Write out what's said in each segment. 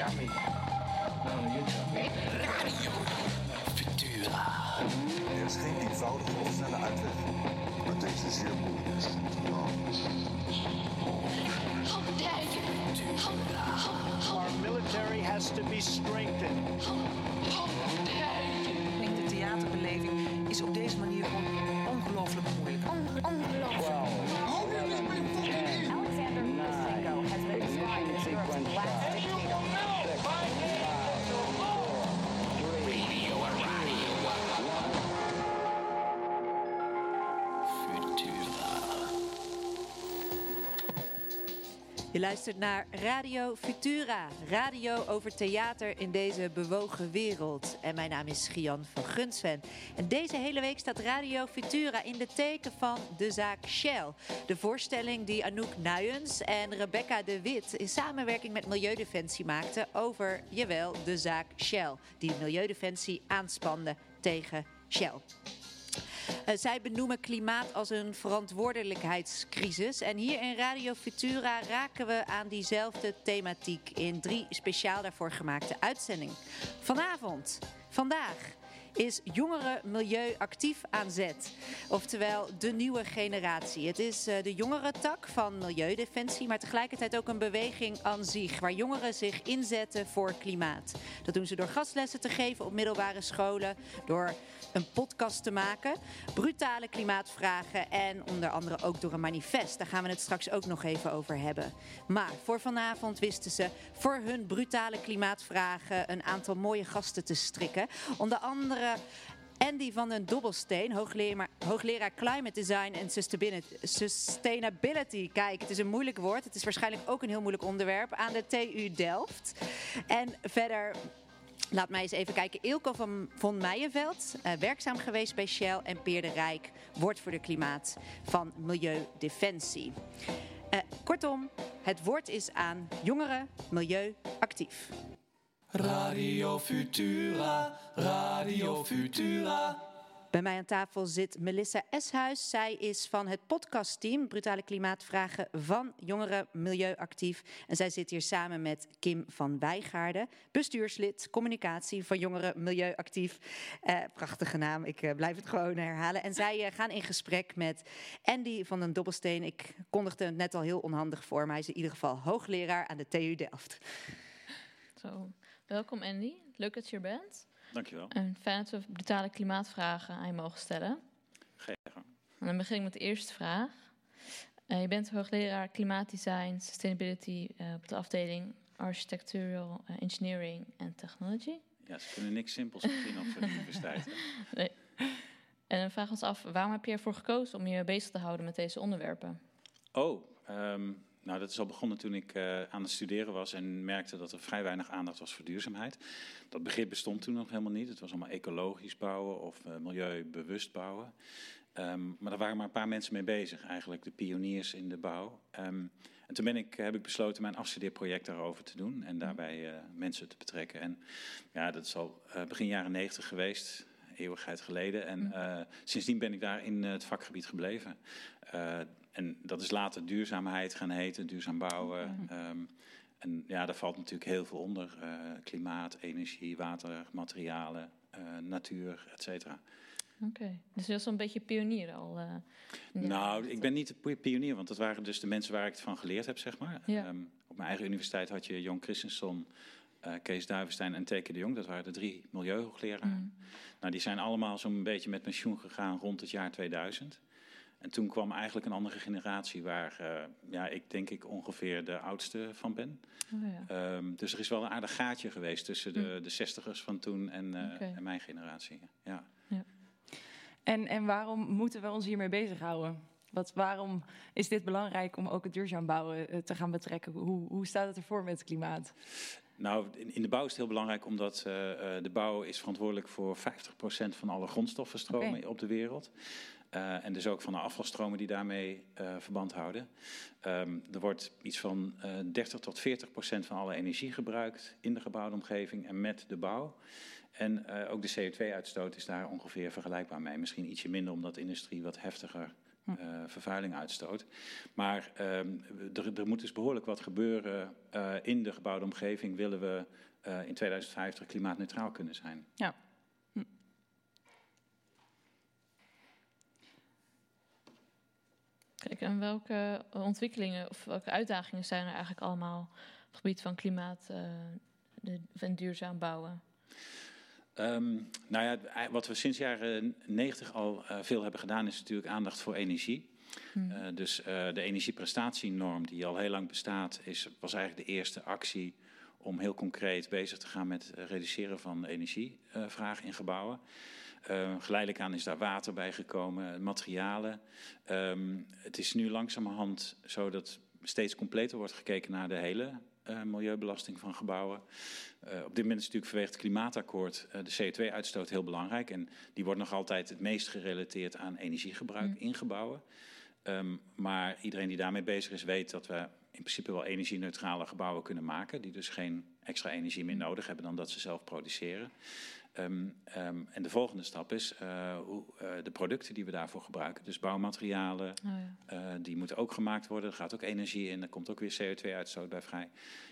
Chappie. Nou, you Chappie. Er is geen eenvoudige of snelle uitweg, maar deze zeer moeilijk is. Our military has to be strengthened. Denk de theaterbeleving is op deze manier Je luistert naar Radio Futura, radio over theater in deze bewogen wereld. En mijn naam is Gian van Gunsven. En deze hele week staat Radio Futura in de teken van de zaak Shell. De voorstelling die Anouk Nuyens en Rebecca de Wit in samenwerking met Milieudefensie maakten over, jawel, de zaak Shell. Die Milieudefensie aanspande tegen Shell. Uh, zij benoemen klimaat als een verantwoordelijkheidscrisis. En hier in Radio Futura raken we aan diezelfde thematiek in drie speciaal daarvoor gemaakte uitzendingen. Vanavond, vandaag, is jongeren milieu actief aan zet. Oftewel de nieuwe generatie. Het is uh, de jongere tak van Milieudefensie, maar tegelijkertijd ook een beweging aan zich, waar jongeren zich inzetten voor klimaat. Dat doen ze door gastlessen te geven op middelbare scholen, door een podcast te maken, brutale klimaatvragen en onder andere ook door een manifest. Daar gaan we het straks ook nog even over hebben. Maar voor vanavond wisten ze voor hun brutale klimaatvragen een aantal mooie gasten te strikken. Onder andere Andy van den Dobbelsteen, hoogleraar, hoogleraar Climate Design en Sustainability. Kijk, het is een moeilijk woord. Het is waarschijnlijk ook een heel moeilijk onderwerp aan de TU Delft. En verder Laat mij eens even kijken. Ilko van, von Meijenveld, uh, werkzaam geweest bij Shell. En Peer de Rijk, woord voor de klimaat van Milieudefensie. Uh, kortom, het woord is aan jongeren milieu actief. Radio Futura, Radio Futura. Bij mij aan tafel zit Melissa Eshuis. Zij is van het podcastteam Brutale Klimaatvragen van Jongeren Milieuactief. En zij zit hier samen met Kim van Wijgaarden, bestuurslid communicatie van Jongeren Milieuactief. Eh, prachtige naam, ik uh, blijf het gewoon herhalen. En zij uh, gaan in gesprek met Andy van den Dobbelsteen. Ik kondigde het net al heel onhandig voor, maar hij is in ieder geval hoogleraar aan de TU Delft. Zo, welkom Andy. Leuk dat je er bent. Dankjewel. En fijn dat we brutale klimaatvragen aan je mogen stellen. Geen. En dan begin ik met de eerste vraag. Uh, je bent hoogleraar klimaatdesign, sustainability uh, op de afdeling Architectural uh, Engineering and Technology. Ja, ze kunnen niks simpels beginnen op zo'n universiteit. nee. En dan vragen we ons af, waarom heb je ervoor gekozen om je bezig te houden met deze onderwerpen? Oh, um, nou, dat is al begonnen toen ik uh, aan het studeren was en merkte dat er vrij weinig aandacht was voor duurzaamheid. Dat begrip bestond toen nog helemaal niet. Het was allemaal ecologisch bouwen of uh, milieubewust bouwen. Um, maar daar waren maar een paar mensen mee bezig, eigenlijk de pioniers in de bouw. Um, en toen ben ik, heb ik besloten mijn afstudeerproject daarover te doen en daarbij uh, mensen te betrekken. En ja, dat is al begin jaren negentig geweest, eeuwigheid geleden. En sindsdien ben ik daar in het vakgebied gebleven. En dat is later duurzaamheid gaan heten, duurzaam bouwen. Um, en ja, daar valt natuurlijk heel veel onder. Uh, klimaat, energie, water, materialen, uh, natuur, et cetera. Oké, okay. dus je was een beetje pionier al. Uh, nou, ik ben niet de pionier, want dat waren dus de mensen waar ik het van geleerd heb, zeg maar. Ja. Um, op mijn eigen universiteit had je Jon Christensen, uh, Kees Duivenstein en Teke de Jong. Dat waren de drie milieuhoogleraren. Mm. Nou, die zijn allemaal zo'n beetje met pensioen gegaan rond het jaar 2000. En toen kwam eigenlijk een andere generatie waar uh, ja, ik denk ik ongeveer de oudste van ben. Oh ja. um, dus er is wel een aardig gaatje geweest tussen de, de zestigers van toen en, uh, okay. en mijn generatie. Ja. ja. En, en waarom moeten we ons hiermee bezighouden? Wat, waarom is dit belangrijk om ook het duurzaam bouwen te gaan betrekken? Hoe, hoe staat het ervoor met het klimaat? Nou, in de bouw is het heel belangrijk omdat uh, de bouw is verantwoordelijk voor 50% van alle grondstoffenstromen okay. op de wereld. Uh, en dus ook van de afvalstromen die daarmee uh, verband houden. Um, er wordt iets van uh, 30 tot 40 procent van alle energie gebruikt in de gebouwde omgeving en met de bouw. En ook de CO2-uitstoot is daar ongeveer vergelijkbaar mee. Misschien ietsje minder omdat de industrie wat heftiger Hm. eh, vervuiling uitstoot. Maar ehm, er, er moet dus behoorlijk wat gebeuren eh, in de gebouwde omgeving. Willen we eh, in 2050 klimaatneutraal kunnen zijn? Ja. En welke ontwikkelingen of welke uitdagingen zijn er eigenlijk allemaal op het gebied van klimaat eh, de, en duurzaam bouwen? Ehm, nou ja, ei- wat we sinds jaren 90 al eh, veel hebben gedaan, is natuurlijk aandacht voor energie. Hm. Eh, dus eh, de energieprestatienorm, die al heel lang bestaat, is, was eigenlijk de eerste actie om heel concreet bezig te gaan met reduceren van energievraag in gebouwen. Eh, geleidelijk aan is daar water bij gekomen, materialen. Ehm, het is nu langzamerhand zo dat steeds completer wordt gekeken naar de hele eh, milieubelasting van gebouwen. Eh, op dit moment is natuurlijk vanwege het klimaatakkoord eh, de CO2-uitstoot heel belangrijk. En die wordt nog altijd het meest gerelateerd aan energiegebruik in gebouwen. Ehm, maar iedereen die daarmee bezig is, weet dat we in principe wel energie-neutrale gebouwen kunnen maken. Die dus geen extra energie meer nodig hebben dan dat ze zelf produceren. Ehm, ehm, en de volgende stap is eh, hoe, eh, de producten die we daarvoor gebruiken. Dus bouwmaterialen, Oh ja. eh, die moeten ook gemaakt worden. Er gaat ook energie in, er komt ook weer CO2-uitstoot bij vrij.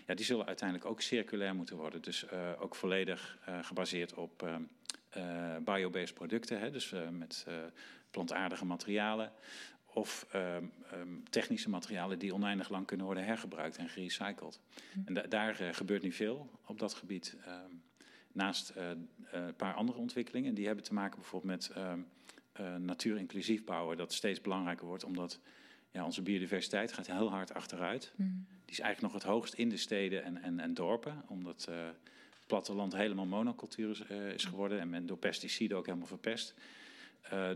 Ja, die zullen uiteindelijk ook circulair moeten worden. Dus ook volledig gebaseerd op ehm, eh, biobased producten. Hè, dus met plantaardige materialen. Of technische materialen die oneindig lang kunnen worden hergebruikt en gerecycled. En da- daar gebeurt nu veel op dat gebied. Naast eh, eh, een paar andere ontwikkelingen. Die hebben te maken bijvoorbeeld met ehm, eh, natuur-inclusief bouwen. Dat steeds belangrijker wordt omdat ja, onze biodiversiteit gaat heel hard achteruit. Hm. Die is eigenlijk nog het hoogst in de steden en, en, en dorpen. Omdat het platteland helemaal monocultuur is, is geworden. En men door pesticiden ook helemaal verpest.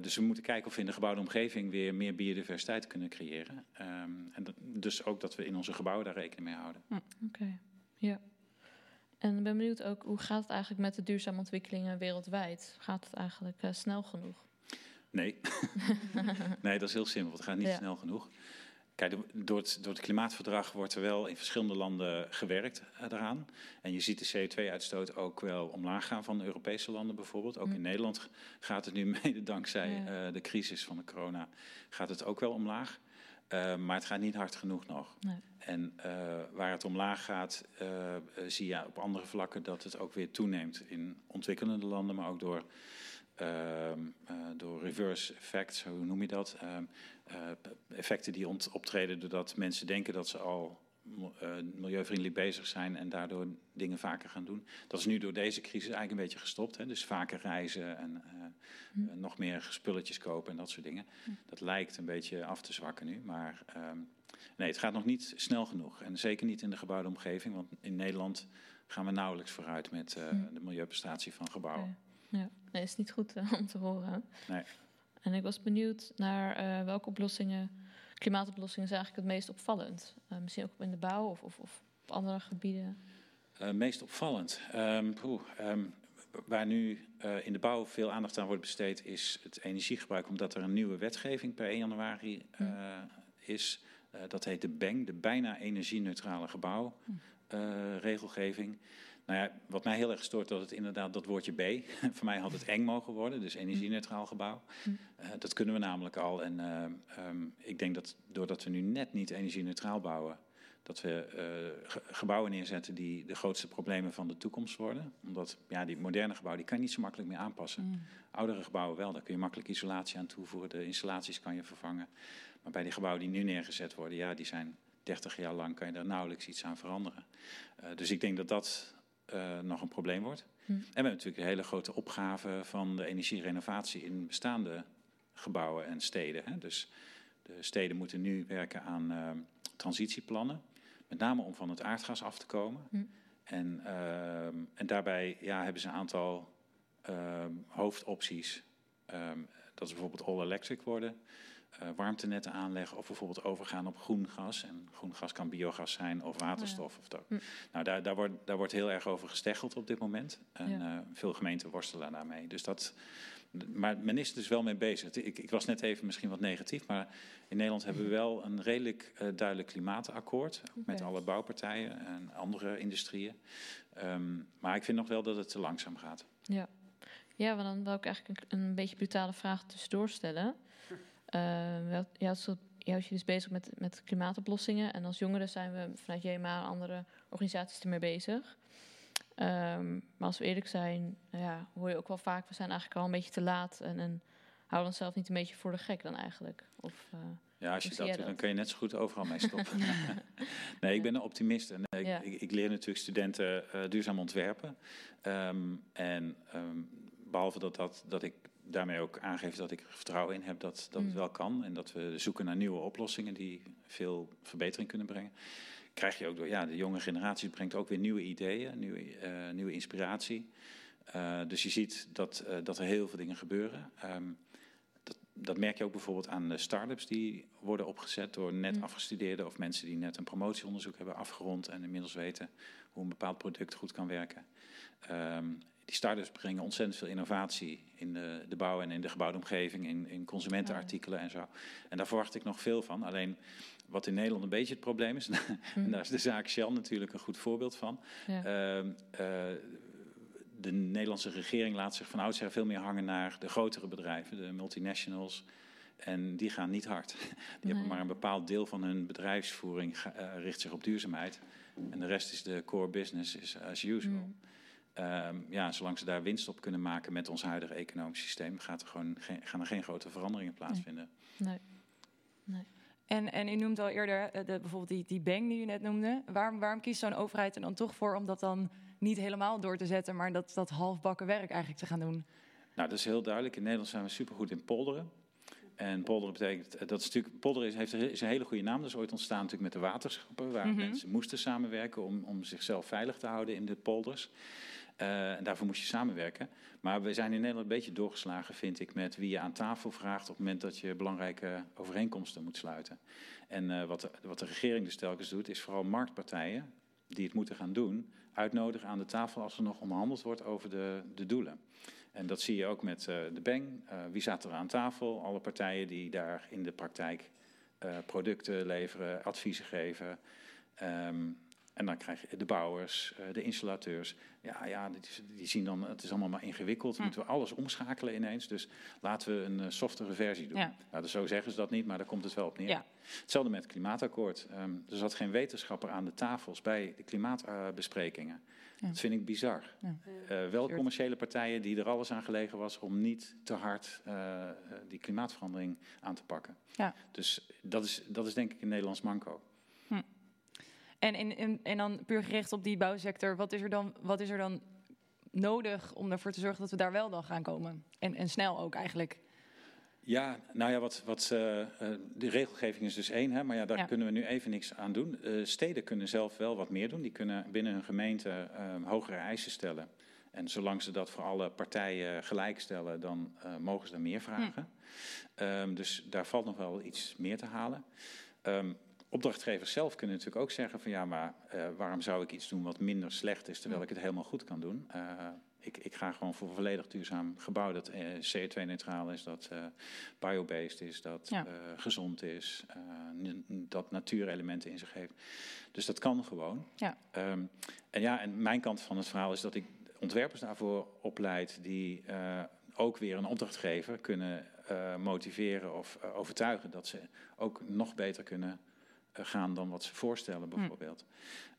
Dus we moeten kijken of we in de gebouwde omgeving weer meer biodiversiteit kunnen creëren. Ehm, en dat- dus ook dat we in onze gebouwen daar rekening mee houden. Oké, ja. En ik ben benieuwd ook, hoe gaat het eigenlijk met de duurzame ontwikkelingen wereldwijd? Gaat het eigenlijk eh, snel genoeg? Nee. nee, dat is heel simpel. Het gaat niet Ja. snel genoeg. Kijk, door het, door het klimaatverdrag wordt er wel in verschillende landen gewerkt eh, daaraan. En je ziet de CO2-uitstoot ook wel omlaag gaan van de Europese landen bijvoorbeeld. Ook Hm. in Nederland gaat het nu mede dankzij Ja. eh, de crisis van de corona gaat het ook wel omlaag. Eh, maar het gaat niet hard genoeg nog. Nee. En eh, waar het omlaag gaat, eh, zie je op andere vlakken dat het ook weer toeneemt in ontwikkelende landen, maar ook door, ehm, eh, door reverse effects, hoe noem je dat? Ehm, eh, effecten die optreden doordat mensen denken dat ze al milieuvriendelijk bezig zijn en daardoor dingen vaker gaan doen. Dat is nu door deze crisis eigenlijk een beetje gestopt. Hè? Dus vaker reizen en eh, eh, nog meer spulletjes kopen en dat soort dingen. Dat lijkt een beetje af te zwakken nu, maar ehm, nee, het gaat nog niet snel genoeg. En zeker niet in de gebouwde omgeving, want in Nederland gaan we nauwelijks vooruit met eh, Hm. de milieuprestatie van gebouwen. Ja, nee, is niet goed eh, om te horen. Nee. En ik was benieuwd naar eh, welke oplossingen, klimaatoplossingen zijn eigenlijk het meest opvallend? Eh, misschien ook in de bouw of, of, of op andere gebieden? Eh, meest opvallend. Ehm, poeh, ehm, waar nu eh, in de bouw veel aandacht aan wordt besteed, is het energiegebruik, omdat er een nieuwe wetgeving per 1 januari eh, is. Dat heet de BENG, de bijna energie-neutrale gebouwregelgeving. Nou ja, wat mij heel erg stoort, dat het inderdaad dat woordje B, voor mij had het eng mogen worden, dus energie-neutraal gebouw. Eh, dat kunnen we namelijk al. En eh, ehm, ik denk dat doordat we nu net niet energie-neutraal bouwen, dat we eh, ge- gebouwen neerzetten die de grootste problemen van de toekomst worden. Omdat ja, die moderne gebouwen die kan je niet zo makkelijk meer aanpassen. Oudere gebouwen wel, daar kun je makkelijk isolatie aan toevoegen. De installaties kan je vervangen. Maar bij die gebouwen die nu neergezet worden, ja, die zijn 30 jaar lang, kan je daar nauwelijks iets aan veranderen. Dus ik denk dat dat eh, nog een probleem wordt. Hm. En we hebben natuurlijk de hele grote opgave van de energierenovatie in bestaande gebouwen en steden. Hè. Dus de steden moeten nu werken aan eh, transitieplannen. Met name om van het aardgas af te komen. Hm. En, ehm, en daarbij ja, hebben ze een aantal ehm, hoofdopties. Ehm, dat is bijvoorbeeld all-electric worden, eh, warmtenetten aanleggen of bijvoorbeeld overgaan op groen gas. En groen gas kan biogas zijn of waterstof. Of dat. Hm. Nou, daar, daar, wordt, daar wordt heel erg over gesteggeld op dit moment. En Ja. eh, veel gemeenten worstelen daarmee. Dus dat, maar men is er dus wel mee bezig. Ik, ik was net even misschien wat negatief, maar in Nederland hebben we wel een redelijk eh, duidelijk klimaatakkoord. Met alle bouwpartijen en andere industrieën. Ehm, maar ik vind nog wel dat het te langzaam gaat. Ja. ja, want dan wil ik eigenlijk een, een beetje brutale vraag tussendoor stellen. Uh, wel, ja, zo, juist je dus bezig met, met klimaatoplossingen. En als jongeren zijn we vanuit JMA en andere organisaties ermee bezig. Um, maar als we eerlijk zijn, ja, hoor je ook wel vaak... we zijn eigenlijk al een beetje te laat en, en houden onszelf niet een beetje voor de gek dan eigenlijk. Of, uh, ja, als je dat doet, dan kun je net zo goed overal mee stoppen. nee, ik ben een optimist. En ik, ja. ik, ik, leer natuurlijk studenten uh, duurzaam ontwerpen. Um, en um, behalve dat, dat, dat ik daarmee ook aangeef dat ik er vertrouwen in heb dat, dat mm. het wel kan. En dat we zoeken naar nieuwe oplossingen die veel verbetering kunnen brengen. Krijg je ook door, ja, de jonge generatie brengt ook weer nieuwe ideeën, nieuwe, uh, nieuwe inspiratie. Uh, dus je ziet dat, uh, dat er heel veel dingen gebeuren. Um, dat, dat, merk je ook bijvoorbeeld aan de start-ups die worden opgezet door net mm. afgestudeerden of mensen die net een promotieonderzoek hebben afgerond en inmiddels weten hoe een bepaald product goed kan werken. Um, die start-ups brengen ontzettend veel innovatie in de, de bouw en in de gebouwde omgeving, in, in consumentenartikelen en zo. En daar verwacht ik nog veel van. Alleen wat in Nederland een beetje het probleem is, en daar is de zaak Shell natuurlijk een goed voorbeeld van. Ja. Uh, uh, de Nederlandse regering laat zich van oudsher veel meer hangen naar de grotere bedrijven, de multinationals. En die gaan niet hard. Die nee. hebben maar een bepaald deel van hun bedrijfsvoering uh, richt zich op duurzaamheid. En de rest is de core business is as usual. Mm. Um, ja, zolang ze daar winst op kunnen maken met ons huidige economisch systeem, gaat er gewoon geen, gaan er geen grote veranderingen plaatsvinden. Nee. nee. En, en u noemt al eerder de, bijvoorbeeld die, die bang die u net noemde. Waarom, waarom kiest zo'n overheid er dan toch voor om dat dan niet helemaal door te zetten, maar dat, dat halfbakken werk eigenlijk te gaan doen? Nou, dat is heel duidelijk. In Nederland zijn we supergoed in polderen. En polderen betekent, dat is natuurlijk, polderen is, heeft, is een hele goede naam. Dat is ooit ontstaan natuurlijk met de waterschappen, waar mm -hmm. mensen moesten samenwerken om, om zichzelf veilig te houden in de polders. Uh, en daarvoor moest je samenwerken. Maar we zijn in Nederland een beetje doorgeslagen, vind ik, met wie je aan tafel vraagt op het moment dat je belangrijke overeenkomsten moet sluiten. En uh, wat, de, wat de regering dus telkens doet, is vooral marktpartijen die het moeten gaan doen, uitnodigen aan de tafel als er nog onderhandeld wordt over de, de doelen. En dat zie je ook met uh, de Bang. wie zat er aan tafel? Alle partijen die daar in de praktijk producten leveren, adviezen geven. Um, en dan krijg je de bouwers, de installateurs. Ja, ja die, zien dan, het is allemaal maar ingewikkeld. Moeten we alles omschakelen ineens. Dus laten we een uh, softere versie doen. Ja. Nou, dus zo zeggen ze dat niet, maar daar komt het wel op neer. Ja. Hetzelfde met het klimaatakkoord. Um, er zat geen wetenschapper aan de tafels bij de klimaatbesprekingen. Dat vind ik bizar. Uh, wel commerciële partijen die er alles aan gelegen was om niet te hard uh, die klimaatverandering aan te pakken. Ja. Dus dat is, dat is denk ik een Nederlands manco. En, en, en, en dan puur gericht op die bouwsector, wat is er dan, wat is er dan nodig om ervoor te zorgen dat we daar wel dan gaan komen? En, en snel ook eigenlijk. Ja, nou ja, wat, wat, uh, de regelgeving is dus één, hè, maar ja, daar ja. kunnen we nu even niks aan doen. Uh, steden kunnen zelf wel wat meer doen. Die kunnen binnen hun gemeente uh, hogere eisen stellen. En zolang ze dat voor alle partijen gelijk stellen, dan mogen ze er meer vragen. Hm. Um, dus daar valt nog wel iets meer te halen. Um, opdrachtgevers zelf kunnen natuurlijk ook zeggen van ja, maar uh, waarom zou ik iets doen wat minder slecht is, terwijl ik het helemaal goed kan doen. Uh, ik, ik, ga gewoon voor een volledig duurzaam gebouw dat uh, CO2-neutraal is, dat biobased is, dat ja. gezond is, dat natuurelementen in zich heeft. Dus dat kan gewoon. Ja. Um, en ja, en mijn kant van het verhaal is dat ik ontwerpers daarvoor opleid die ook weer een opdrachtgever kunnen motiveren of overtuigen dat ze ook nog beter kunnen gaan dan wat ze voorstellen, bijvoorbeeld.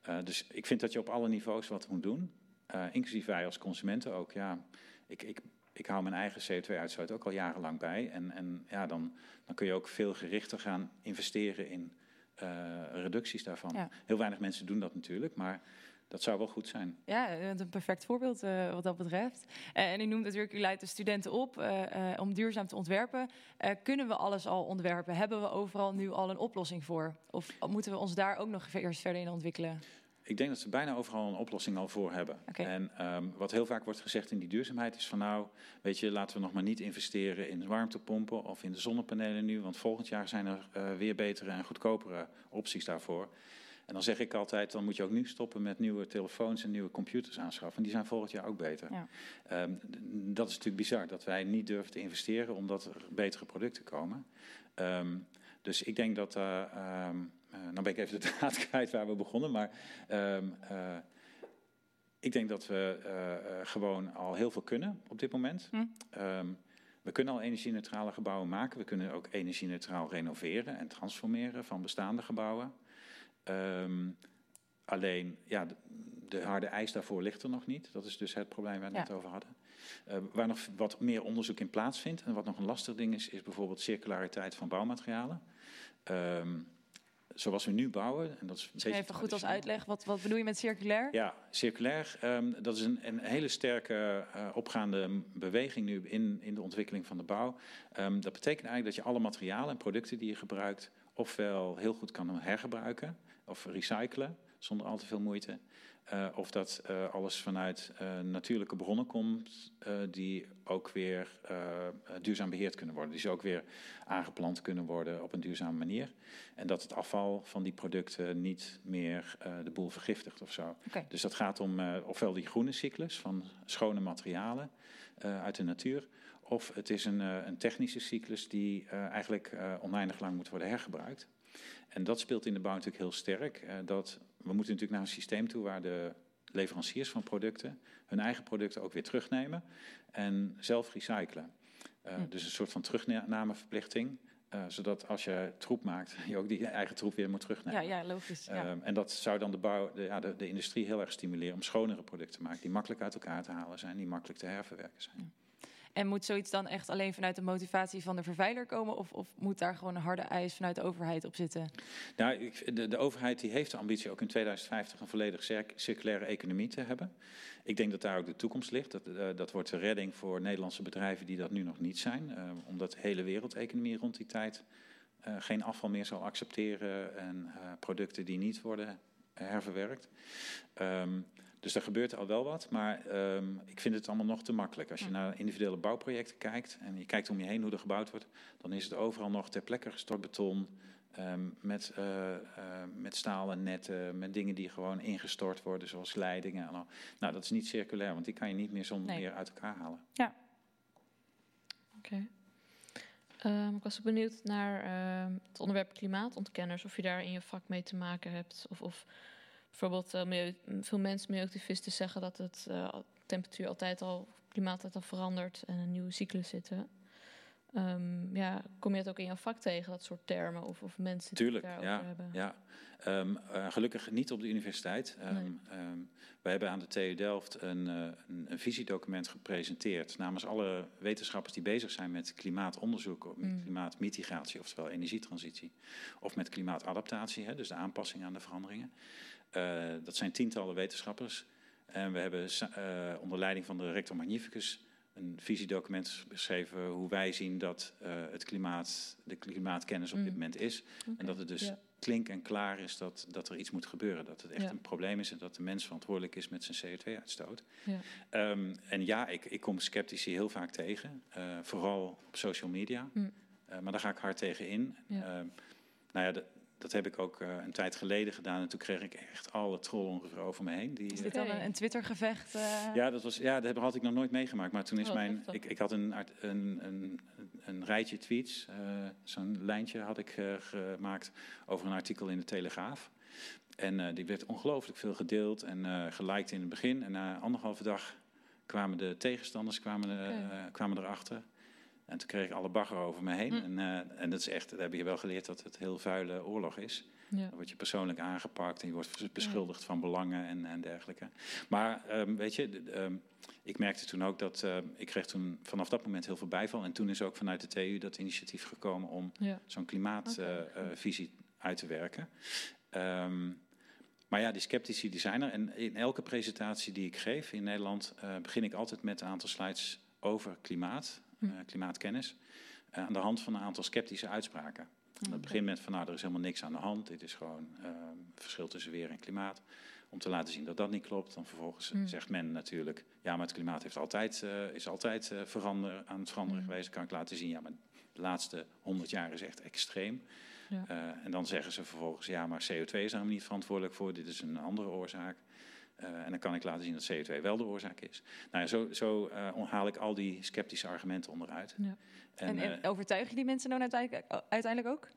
Hm. Uh, dus ik vind dat je op alle niveaus wat moet doen. Uh, inclusief wij als consumenten ook. Ja, ik, ik, ik hou mijn eigen CO2-uitstoot ook al jarenlang bij. En, en ja, dan, dan kun je ook veel gerichter gaan investeren in uh, reducties daarvan. Ja. Heel weinig mensen doen dat natuurlijk, maar dat zou wel goed zijn. Ja, een perfect voorbeeld uh, wat dat betreft. Uh, en u noemt natuurlijk, u leidt de studenten op uh, om duurzaam te ontwerpen. kunnen we alles al ontwerpen? Hebben we overal nu al een oplossing voor? Of moeten we ons daar ook nog eerst verder in ontwikkelen? Ik denk dat ze bijna overal een oplossing al voor hebben. Okay. En um, wat heel vaak wordt gezegd in die duurzaamheid is van nou, weet je, laten we nog maar niet investeren in warmtepompen of in de zonnepanelen nu, want volgend jaar zijn er weer betere en goedkopere opties daarvoor. En dan zeg ik altijd, dan moet je ook nu stoppen met nieuwe telefoons en nieuwe computers aanschaffen. Die zijn volgend jaar ook beter. Ja. Um, dat is natuurlijk bizar, dat wij niet durven te investeren omdat er betere producten komen. Um, dus ik denk dat, uh, um, uh, nou ben ik even de draad kwijt waar we begonnen, maar uh, ik denk dat we gewoon al heel veel kunnen op dit moment. Hm. We kunnen al energie-neutrale gebouwen maken. We kunnen ook energie-neutraal renoveren en transformeren van bestaande gebouwen. Ehm, alleen, ja, de, de harde eis daarvoor ligt er nog niet. Dat is dus het probleem waar we het Ja. net over hadden. Eh, waar nog wat meer onderzoek in plaatsvindt en wat nog een lastig ding is, is bijvoorbeeld circulariteit van bouwmaterialen. Ehm, zoals we nu bouwen, en dat is een even goed als uitleg. Wat, wat bedoel je met circulair? Ja, circulair, ehm, dat is een, een hele sterke eh, opgaande beweging nu in, in de ontwikkeling van de bouw. Dat betekent eigenlijk dat je alle materialen en producten die je gebruikt, ofwel heel goed kan hergebruiken of recyclen zonder al te veel moeite. Eh, of dat eh, alles vanuit eh, natuurlijke bronnen komt, die ook weer duurzaam beheerd kunnen worden. Die ze ook weer aangeplant kunnen worden op een duurzame manier. En dat het afval van die producten niet meer de boel vergiftigt of zo. Dus dat gaat om ofwel die groene cyclus van schone materialen uit de natuur. Of het is een, een technische cyclus die eigenlijk oneindig lang moet worden hergebruikt. En dat speelt in de bouw natuurlijk heel sterk. eh, dat, we moeten natuurlijk naar een systeem toe waar de leveranciers van producten hun eigen producten ook weer terugnemen en zelf recyclen. Eh, Hm. Dus een soort van terugnameverplichting. eh, zodat als je troep maakt, je ook die eigen troep weer moet terugnemen. Ja, ja logisch. Ja. Ehm, en dat zou dan de, bouw, de, ja, de, de industrie heel erg stimuleren om schonere producten te maken. Die makkelijk uit elkaar te halen zijn, die makkelijk te herverwerken zijn. En moet zoiets dan echt alleen vanuit de motivatie van de vervuiler komen? Of, of moet daar gewoon een harde eis vanuit de overheid op zitten? Nou, de, de overheid die heeft de ambitie ook in 2050 een volledig cir- circulaire economie te hebben. Ik denk dat daar ook de toekomst ligt. Dat, eh, dat wordt de redding voor Nederlandse bedrijven die dat nu nog niet zijn. eh, omdat de hele wereldeconomie rond die tijd eh, geen afval meer zal accepteren en producten die niet worden herverwerkt. Ehm, dus er gebeurt al wel wat, maar ehm, ik vind het allemaal nog te makkelijk. Als je naar individuele bouwprojecten kijkt en je kijkt om je heen hoe er gebouwd wordt, dan is het overal nog ter plekke gestort beton. ehm, met, eh, eh, met stalen netten, met dingen die gewoon ingestort worden, zoals leidingen. En al. Nou, dat is niet circulair, want die kan je niet meer zonder Nee. meer uit elkaar halen. Oké. Ehm, ik was ook benieuwd naar het onderwerp klimaatontkenners. Of je daar in je vak mee te maken hebt. Of, of bijvoorbeeld eh, milieu- veel mensen, milieuactivisten zeggen dat het al- temperatuur altijd al, klimaat altijd al verandert en een nieuwe cyclus zitten. Ehm, ja, kom je het ook in jouw vak tegen, dat soort termen of, of mensen Tuurlijk, die het daarover ja. hebben? ja. Ehm, eh, gelukkig niet op de universiteit. Nee. ehm, wij hebben aan de TU Delft een, een, een visiedocument gepresenteerd namens alle wetenschappers die bezig zijn met klimaatonderzoek, of met Mm. klimaatmitigatie, oftewel energietransitie, of met klimaatadaptatie, hè, dus de aanpassing aan de veranderingen. Eh, dat zijn tientallen wetenschappers. En we hebben eh, onder leiding van de rector magnificus een visiedocument beschreven hoe wij zien dat eh, het klimaat, de klimaatkennis op dit Mm. moment is. En dat het dus ja. klink en klaar is dat, dat er iets moet gebeuren. Dat het echt Ja. een probleem is en dat de mens verantwoordelijk is met zijn CO2-uitstoot. Ja. Ehm, en ja, ik, ik kom sceptici heel vaak tegen, vooral op social media. Eh, maar daar ga ik hard tegen in. Ehm, nou ja, dat, dat heb ik ook eh, een tijd geleden gedaan. En toen kreeg ik echt alle trollen ongeveer over me heen. Die, Is eh, dit dan Oké. een, een Twitter-gevecht? eh? ja, dat was, ja, dat had ik nog nooit meegemaakt. Maar toen is Oh, mijn. Ik, ik had een, een, een, een rijtje tweets, eh, zo'n lijntje had ik eh, gemaakt over een artikel in de Telegraaf. En eh, die werd ongelooflijk veel gedeeld en eh geliked in het begin. En na anderhalve dag kwamen de tegenstanders kwamen, eh, eh, kwamen erachter. En toen kreeg ik alle bagger over me heen. Hm. En, eh, en dat is echt, dat heb je wel geleerd dat het heel vuile oorlog is. Ja. Dan word je persoonlijk aangepakt en je wordt beschuldigd van belangen en, en dergelijke. Maar ehm, weet je, ehm, ik merkte toen ook dat ehm, ik kreeg toen vanaf dat moment heel veel bijval. En toen is ook vanuit de TU dat initiatief gekomen om Ja. zo'n klimaatvisie Oké, uit te werken. Maar ja, die sceptici die zijn er. En in elke presentatie die ik geef in Nederland eh, begin ik altijd met een aantal slides over klimaat, eh, klimaatkennis. eh, aan de hand van een aantal sceptische uitspraken. Dat begint met van nou, er is helemaal niks aan de hand. Dit is gewoon ehm, verschil tussen weer en klimaat. Om te laten zien dat dat niet klopt. Dan vervolgens Hmm. zegt men natuurlijk, ja, maar het klimaat heeft altijd, eh, is altijd eh, verander, aan het veranderen geweest. Dan kan ik laten zien, ja, maar de laatste honderd jaar is echt extreem. Ja. Eh, en dan zeggen ze vervolgens, ja, maar CO2 is daar niet verantwoordelijk voor. Dit is een andere oorzaak. Eh, en dan kan ik laten zien dat CO2 wel de oorzaak is. Nou ja, zo, zo eh, haal ik al die sceptische argumenten onderuit. Ja. En, eh, en overtuig je die mensen dan uiteindelijk, uiteindelijk ook?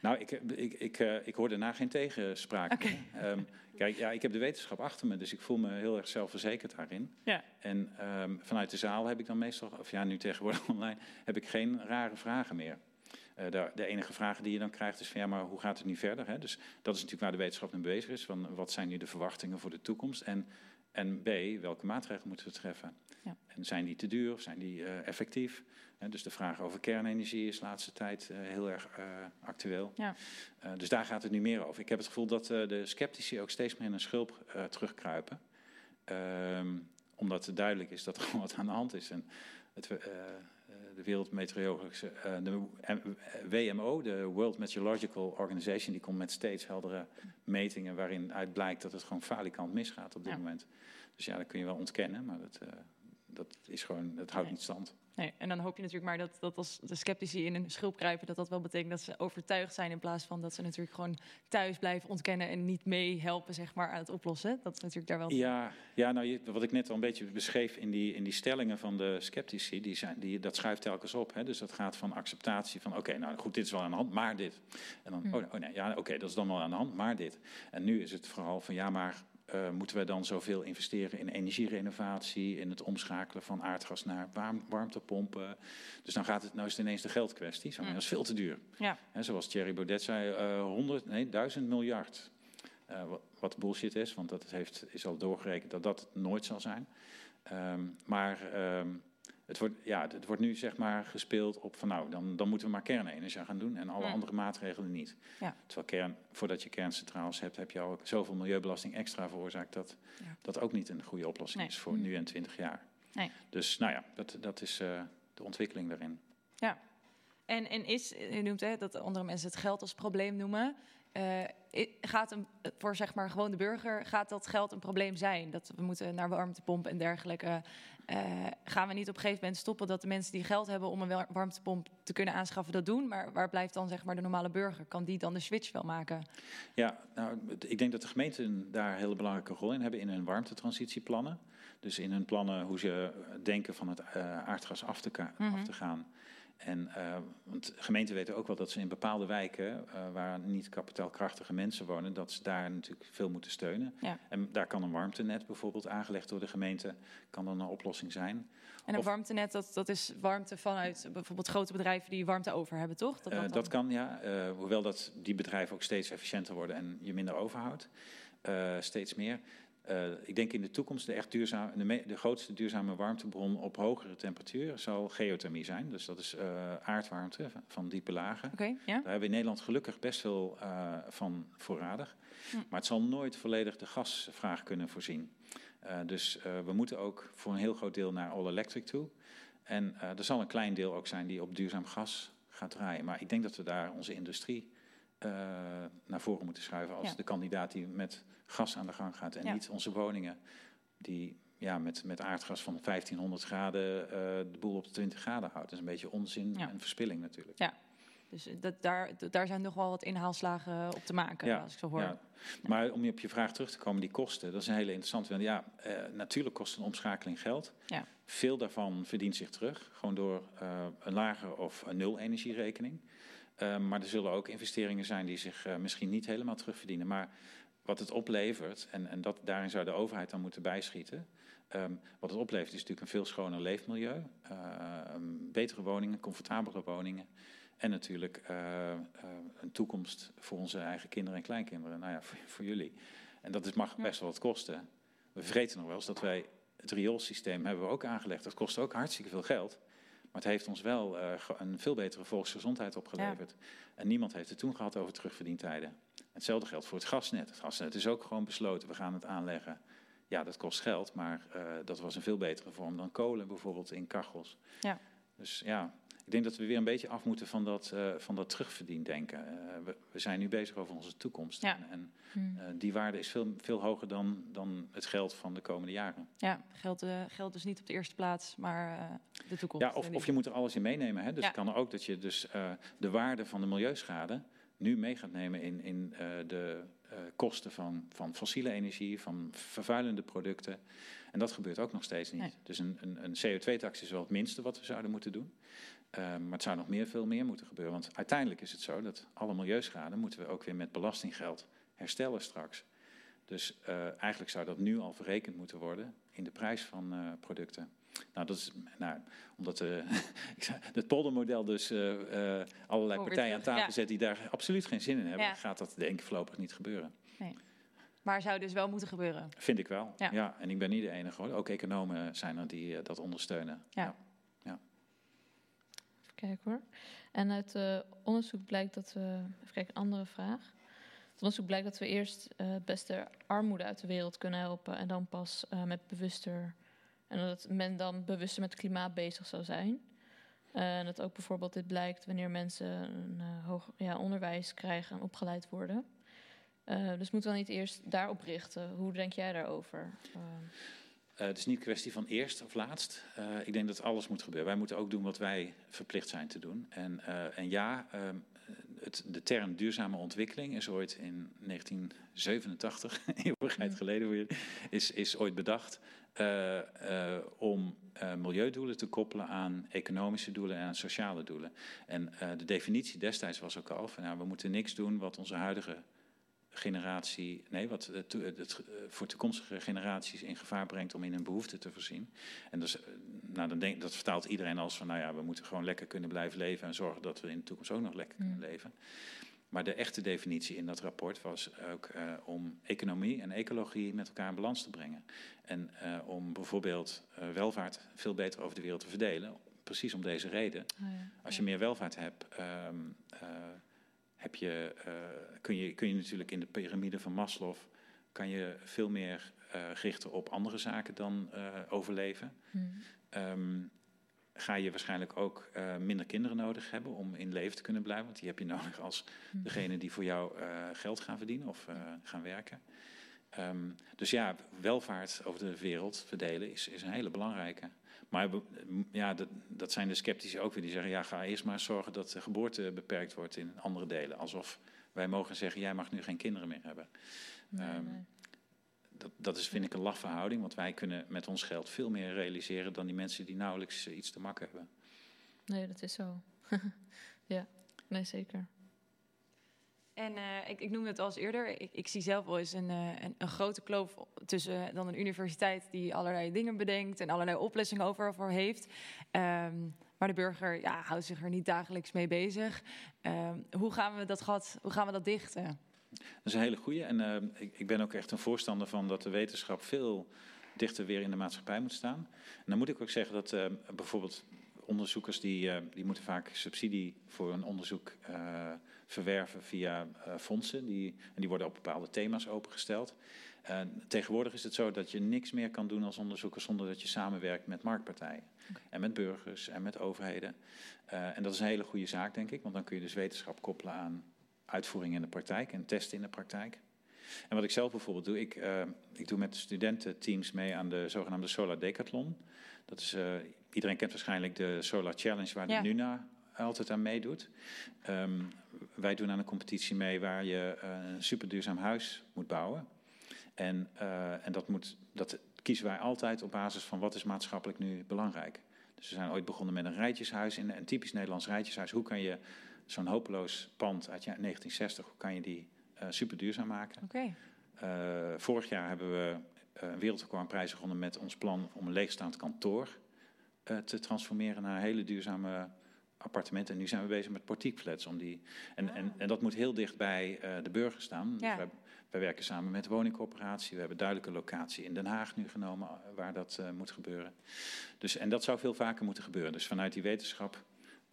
Nou, ik, ik, ik, ik hoor daarna geen tegenspraak. Okay. Um, kijk, ja, ik heb de wetenschap achter me, dus ik voel me heel erg zelfverzekerd daarin. Ja. En um, vanuit de zaal heb ik dan meestal, of ja, nu tegenwoordig online, heb ik geen rare vragen meer. Uh, de, de, enige vraag die je dan krijgt is van ja, maar hoe gaat het nu verder? Hè? Dus dat is natuurlijk waar de wetenschap mee bezig is. Van wat zijn nu de verwachtingen voor de toekomst? En, en B, welke maatregelen moeten we treffen? Ja. En zijn die te duur of zijn die uh, effectief? Dus de vraag over kernenergie is de laatste tijd uh, heel erg actueel. Ja. dus daar gaat het nu meer over. Ik heb het gevoel dat de sceptici ook steeds meer in een schulp terugkruipen. Um, omdat het duidelijk is dat er gewoon wat aan de hand is. En het, de Wereldmeteorologische, uh, de WMO, de World Meteorological Organization, die komt met steeds heldere metingen waarin uit blijkt dat het gewoon falikant misgaat op dit Ja. moment. Dus ja, dat kun je wel ontkennen, maar dat, uh, dat is gewoon, dat houdt Nee. niet stand. Nee, en dan hoop je natuurlijk maar dat, dat als de sceptici in een schulp kruipen, dat dat wel betekent dat ze overtuigd zijn in plaats van dat ze natuurlijk gewoon thuis blijven ontkennen en niet meehelpen zeg maar, aan het oplossen. Dat is natuurlijk daar wel. Ja, ja nou, je, wat ik net al een beetje beschreef in die, in die stellingen van de sceptici, die zijn, die, dat schuift telkens op. Hè? Dus dat gaat van acceptatie van, oké, nou goed, dit is wel aan de hand, maar dit. En dan, Hmm. oh, oh nee, ja, oké, dat is dan wel aan de hand, maar dit. En nu is het vooral van, ja, maar uh, moeten we dan zoveel investeren in energierenovatie, in het omschakelen van aardgas naar warm, warmtepompen. Dus dan gaat het, nou is het ineens de geldkwestie. Mm. Dat is veel te duur. Ja. He, zoals Thierry Baudet zei, uh, 100, nee, 1000 miljard. Uh, wat, bullshit is, want dat heeft, is al doorgerekend dat dat nooit zal zijn. Um, maar um, het, wordt, ja, het wordt nu zeg maar gespeeld op van nou, dan, dan moeten we maar kernenergie gaan doen en alle andere maatregelen niet. Ja. Terwijl kern, voordat je kerncentrales hebt, heb je al zoveel milieubelasting extra veroorzaakt dat Ja. dat ook niet een goede oplossing Nee. is voor nu en 20 jaar. Nee. Dus nou ja, dat, dat is uh, de ontwikkeling daarin. Ja. En, en is, u noemt hè, dat andere mensen het geld als probleem noemen. Uh, gaat een, voor zeg maar gewoon de burger, gaat dat geld een probleem zijn? Dat we moeten naar warmtepomp en dergelijke. Uh, gaan we niet op een gegeven moment stoppen dat de mensen die geld hebben om een warmtepomp te kunnen aanschaffen dat doen? Maar waar blijft dan zeg maar de normale burger? Kan die dan de switch wel maken? Ja, nou, ik denk dat de gemeenten daar een hele belangrijke rol in hebben in hun warmtetransitieplannen. Dus in hun plannen hoe ze denken van het uh, aardgas af te, mm -hmm. af te gaan. En, uh, want gemeenten weten ook wel dat ze in bepaalde wijken, uh, waar niet kapitaalkrachtige mensen wonen, dat ze daar natuurlijk veel moeten steunen. Ja. En daar kan een warmtenet bijvoorbeeld aangelegd door de gemeente, kan dan een oplossing zijn. En een Of- warmtenet, dat, dat is warmte vanuit bijvoorbeeld grote bedrijven die warmte over hebben, toch? Dat, Eh, dat kan, ja. Eh, hoewel dat die bedrijven ook steeds efficiënter worden en je minder overhoudt. Eh, steeds meer. Eh, ik denk in de toekomst de, echt duurzaam, de, me- de grootste duurzame warmtebron op hogere temperatuur zal geothermie zijn. Dus dat is eh, aardwarmte van, diepe lagen. Daar hebben we in Nederland gelukkig best veel eh, van voorradig. Hm. Maar het zal nooit volledig de gasvraag kunnen voorzien. Dus we moeten ook voor een heel groot deel naar all electric toe. En eh, er zal een klein deel ook zijn die op duurzaam gas gaat draaien. Maar ik denk dat we daar onze industrie eh, naar voren moeten schuiven als Ja. de kandidaat die met gas aan de gang gaat. En Ja. niet onze woningen die ja, met, met aardgas van 1500 graden eh, de boel op de 20 graden houdt. Dat is een beetje onzin Ja. en verspilling natuurlijk. Ja. Dus dat, daar, daar zijn nog wel wat inhaalslagen op te maken, als ik zo hoor. Ja. Maar om je op je vraag terug te komen, die kosten, dat is een hele interessante. Want ja, eh, natuurlijk kost een omschakeling geld. Ja. Veel daarvan verdient zich terug, gewoon door eh, een lage of een nul energierekening. Eh, maar er zullen ook investeringen zijn die zich eh, misschien niet helemaal terugverdienen. Maar wat het oplevert, en, en dat, daarin zou de overheid dan moeten bijschieten. ehm, wat het oplevert is natuurlijk een veel schoner leefmilieu. eh, betere woningen, comfortabele woningen. En natuurlijk eh, eh, een toekomst voor onze eigen kinderen en kleinkinderen. Nou ja, voor, voor jullie. En dat is, mag best wel wat kosten. We vergeten nog wel eens dat wij het rioolsysteem hebben we ook aangelegd. Dat kost ook hartstikke veel geld. Maar het heeft ons wel eh, een veel betere volksgezondheid opgeleverd. En niemand heeft het toen gehad over terugverdientijden. Hetzelfde geldt voor het gasnet. Het gasnet is ook gewoon besloten, we gaan het aanleggen. Ja, dat kost geld, maar eh, dat was een veel betere vorm dan kolen bijvoorbeeld in kachels. Ja. Dus ja, ik denk dat we weer een beetje af moeten van dat, eh van dat terugverdiendenken. Eh, we, we zijn nu bezig over onze toekomst. Ja. En, en Hmm. eh, die waarde is veel, veel hoger dan, dan het geld van de komende jaren. Ja, geld, geld dus niet op de eerste plaats, maar de toekomst. Ja, of, of je moet er alles in meenemen. Hè? Dus Ja. het kan er ook dat je dus de waarde van de milieuschade nu mee gaat nemen in, in de kosten van, van fossiele energie, van vervuilende producten. En dat gebeurt ook nog steeds niet. Nee. Dus een, een, een CO2-tax is wel het minste wat we zouden moeten doen. Ehm, maar het zou nog meer, veel meer moeten gebeuren. Want uiteindelijk is het zo dat alle milieuschade moeten we ook weer met belastinggeld herstellen straks. Dus uh, eigenlijk zou dat nu al verrekend moeten worden in de prijs van uh, producten. Nou, dat is, nou, omdat uh, het poldermodel dus allerlei partijen aan tafel ja. zet die daar absoluut geen zin in hebben, ja. gaat dat denk ik voorlopig niet gebeuren. Nee. Maar zou dus wel moeten gebeuren? Vind ik wel, ja. ja. En ik ben niet de enige hoor. Ook economen zijn er die dat ondersteunen. Ja. Kijken hoor. En uit onderzoek blijkt dat we... Even kijken, andere vraag. Het onderzoek blijkt dat we eerst uh, het beste armoede uit de wereld kunnen helpen en dan pas uh, met bewuster. En dat men dan bewuster met klimaat bezig zou zijn. Uh, en dat ook bijvoorbeeld dit blijkt wanneer mensen een hoog ja, onderwijs krijgen en opgeleid worden. dus moeten we niet eerst daarop richten? Hoe denk jij daarover? Het is niet een kwestie van eerst of laatst. ik denk dat alles moet gebeuren. Wij moeten ook doen wat wij verplicht zijn te doen. En, en ja, ehm, het, de term duurzame ontwikkeling is ooit in 1987, eeuwigheid geleden, is, is ooit bedacht uh, uh, om uh, milieudoelen te koppelen aan economische doelen en aan sociale doelen. En de definitie destijds was ook al van nou, we moeten niks doen wat onze huidige generatie, nee, wat het, het, voor toekomstige generaties in gevaar brengt om in hun behoeften te voorzien. En dus, nou, dan denk, dat vertaalt iedereen als van, nou ja, we moeten gewoon lekker kunnen blijven leven en zorgen dat we in de toekomst ook nog lekker kunnen leven. Maar de echte definitie in dat rapport was ook uh, om economie en ecologie met elkaar in balans te brengen. En uh, om bijvoorbeeld uh, welvaart veel beter over de wereld te verdelen. Precies om deze reden. Oh ja. Als je meer welvaart hebt, um, heb je, uh, kun, je, kun je natuurlijk in de piramide van Maslow kan je veel meer uh, richten op andere zaken dan uh, overleven. Hmm. Um, ga je waarschijnlijk ook minder kinderen nodig hebben om in leven te kunnen blijven. Want die heb je nodig als hmm. degene die voor jou geld gaan verdienen of gaan werken. Um, dus ja, welvaart over de wereld verdelen is, is een hele belangrijke. Maar ja, dat, dat, zijn de sceptici ook weer die zeggen: ja, ga eerst maar zorgen dat de geboorte beperkt wordt in andere delen. Alsof wij mogen zeggen: jij mag nu geen kinderen meer hebben. Nee, um, nee. Dat, dat, is, vind ik, een lafverhouding, want wij kunnen met ons geld veel meer realiseren dan die mensen die nauwelijks iets te makken hebben. Nee, dat is zo. ja, nee, zeker. En uh, ik, ik noemde het al eens eerder. Ik, ik zie zelf wel eens een, uh, een, grote kloof tussen dan een universiteit die allerlei dingen bedenkt en allerlei oplossingen over heeft. Um, maar de burger ja, houdt zich er niet dagelijks mee bezig. Um, hoe gaan we dat gat, hoe gaan we dat dichten? Dat is een hele goede. En uh, ik, ik, ben ook echt een voorstander van dat de wetenschap veel dichter weer in de maatschappij moet staan. En dan moet ik ook zeggen dat bijvoorbeeld onderzoekers die, die moeten vaak subsidie voor een onderzoek verwerven via uh, fondsen. Die, en die worden op bepaalde thema's opengesteld. Tegenwoordig is het zo dat je niks meer kan doen als onderzoeker zonder dat je samenwerkt met marktpartijen. Okay. En met burgers en met overheden. Uh, en dat is een hele goede zaak, denk ik, want dan kun je dus wetenschap koppelen aan uitvoering in de praktijk en testen in de praktijk. En wat ik zelf bijvoorbeeld doe, ik, uh, ik doe met studententeams mee aan de zogenaamde Solar Decathlon. Dat is, uh, iedereen kent waarschijnlijk de Solar Challenge waar ja. de NUNA altijd aan meedoet. Um, wij doen aan een competitie mee waar je uh, een superduurzaam huis moet bouwen. En, uh, en dat, moet, dat kiezen wij altijd op basis van wat is maatschappelijk nu belangrijk. Dus we zijn ooit begonnen met een rijtjeshuis, een typisch Nederlands rijtjeshuis. Hoe kan je zo'n hopeloos pand uit 1960, hoe kan je die uh, superduurzaam maken? Okay. vorig jaar hebben we een wereldrecordprijs gewonnen met ons plan om een leegstaand kantoor te transformeren naar een hele duurzame appartementen. En nu zijn we bezig met portiekflats. Om die, en, en, en dat moet heel dicht bij uh, de burger staan. Ja. Dus wij, wij, werken samen met de woningcorporatie. We hebben duidelijke locatie in Den Haag nu genomen eh, waar dat uh, moet gebeuren. Dus, en dat zou veel vaker moeten gebeuren. Dus vanuit die wetenschap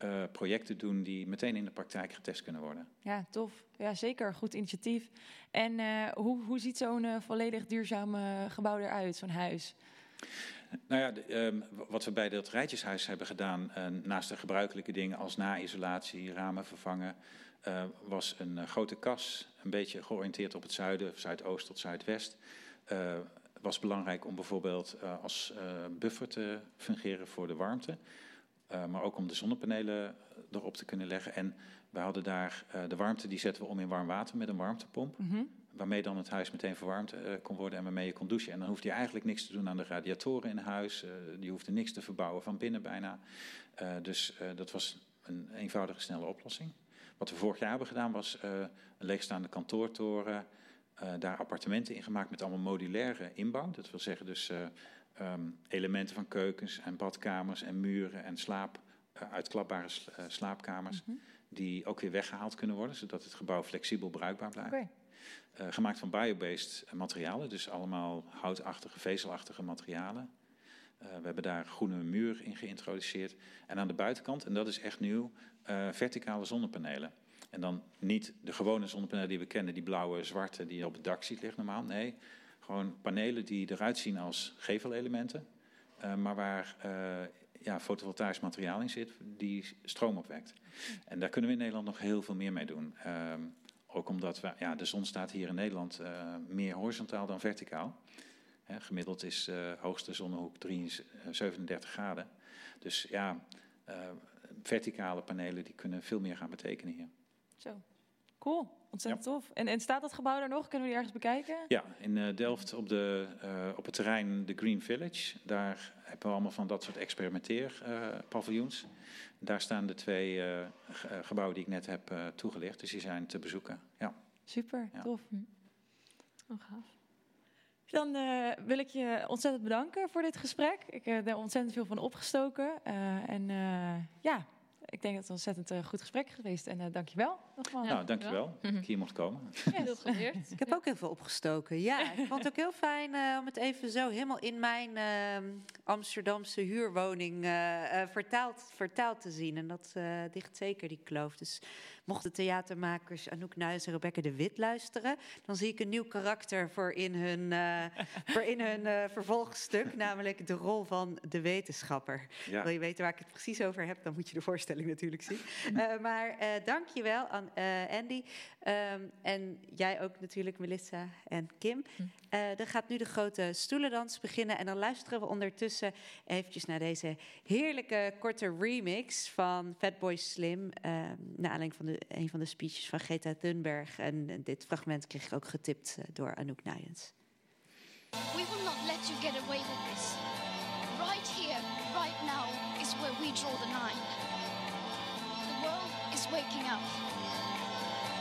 uh, projecten doen die meteen in de praktijk getest kunnen worden. Ja, tof. Ja, zeker. Goed initiatief. En hoe, hoe ziet zo'n volledig duurzaam gebouw eruit, zo'n huis? Nou ja, de, um, wat we bij dat rijtjeshuis hebben gedaan, uh, naast de gebruikelijke dingen als na-isolatie, ramen vervangen, uh, was een uh, grote kas, een beetje georiënteerd op het zuiden, zuidoost tot zuidwest. was belangrijk om bijvoorbeeld als buffer te fungeren voor de warmte, maar ook om de zonnepanelen erop te kunnen leggen. En we hadden daar de warmte, die zetten we om in warm water met een warmtepomp. Mm. Waarmee dan het huis meteen verwarmd uh, kon worden en waarmee je kon douchen. En dan hoefde je eigenlijk niks te doen aan de radiatoren in huis. Uh, je hoefde niks te verbouwen van binnen bijna. Uh, dus dat was een eenvoudige, snelle oplossing. Wat we vorig jaar hebben gedaan was een leegstaande kantoortoren, daar appartementen in gemaakt met allemaal modulaire inbouw. Dat wil zeggen dus um, elementen van keukens en badkamers en muren en slaap, uitklapbare slaapkamers. Mm -hmm. Die ook weer weggehaald kunnen worden, zodat het gebouw flexibel bruikbaar blijft. Okay. Uh, gemaakt van biobased materialen, dus allemaal houtachtige, vezelachtige materialen. Uh, we hebben daar groene muur in geïntroduceerd. En aan de buitenkant, en dat is echt nieuw, uh, verticale zonnepanelen. En dan niet de gewone zonnepanelen die we kennen, die blauwe, zwarte, die je op het dak ziet liggen normaal. Nee, gewoon panelen die eruit zien als gevelelementen, maar waar ja, fotovoltaisch materiaal in zit die stroom opwekt. En daar kunnen we in Nederland nog heel veel meer mee doen. Ehm, ook omdat we, ja, de zon staat hier in Nederland uh, meer horizontaal dan verticaal. Hè, gemiddeld is uh, hoogste zonnehoek 37 37 graden. Dus ja, uh, verticale panelen die kunnen veel meer gaan betekenen hier. Zo, cool. Ontzettend ja. tof. En, en staat dat gebouw er nog? Kunnen we die ergens bekijken? Ja, in Delft op, de, op het terrein de Green Village. Daar hebben we allemaal van dat soort experimenteerpaviljoens. Daar staan de twee uh, gebouwen die ik net heb uh, toegelicht. Dus die zijn te bezoeken. Ja. Super, ja. tof. Oh, gaaf. Dan uh, wil ik je ontzettend bedanken voor dit gesprek. Ik heb er ontzettend veel van opgestoken. en ja, ik denk dat het een ontzettend uh, goed gesprek is geweest. En uh, dankjewel nogmaals. Nou, dankjewel dat ik hier mocht komen. Ja, heel geleerd. ik heb ook heel veel opgestoken. Ja, ik vond het ook heel fijn uh, om het even zo helemaal in mijn ehm, Amsterdamse huurwoning vertaald, vertaald te zien. En dat dicht zeker die kloof. Dus mochten theatermakers Anouk Nuis en Rebecca de Wit luisteren... dan zie ik een nieuw karakter voor in hun, voor in hun vervolgstuk. Namelijk de rol van de wetenschapper. Ja. Wil je weten waar ik het precies over heb, dan moet je de voorstelling natuurlijk zien. Uh, maar uh, dank je wel aan uh, Andy. Um, en jij ook natuurlijk, Melissa en Kim. Hm. dan gaat nu de grote stoelendans beginnen. En dan luisteren we ondertussen eventjes naar deze heerlijke korte remix van Fatboy Slim. Uh, naar aanleiding van de, een van de speeches van Greta Thunberg. En dit fragment kreeg ik ook getipt door Anouk Nuyens. We will not let you get away with this. Right here, right now is where we draw the line. is waking up.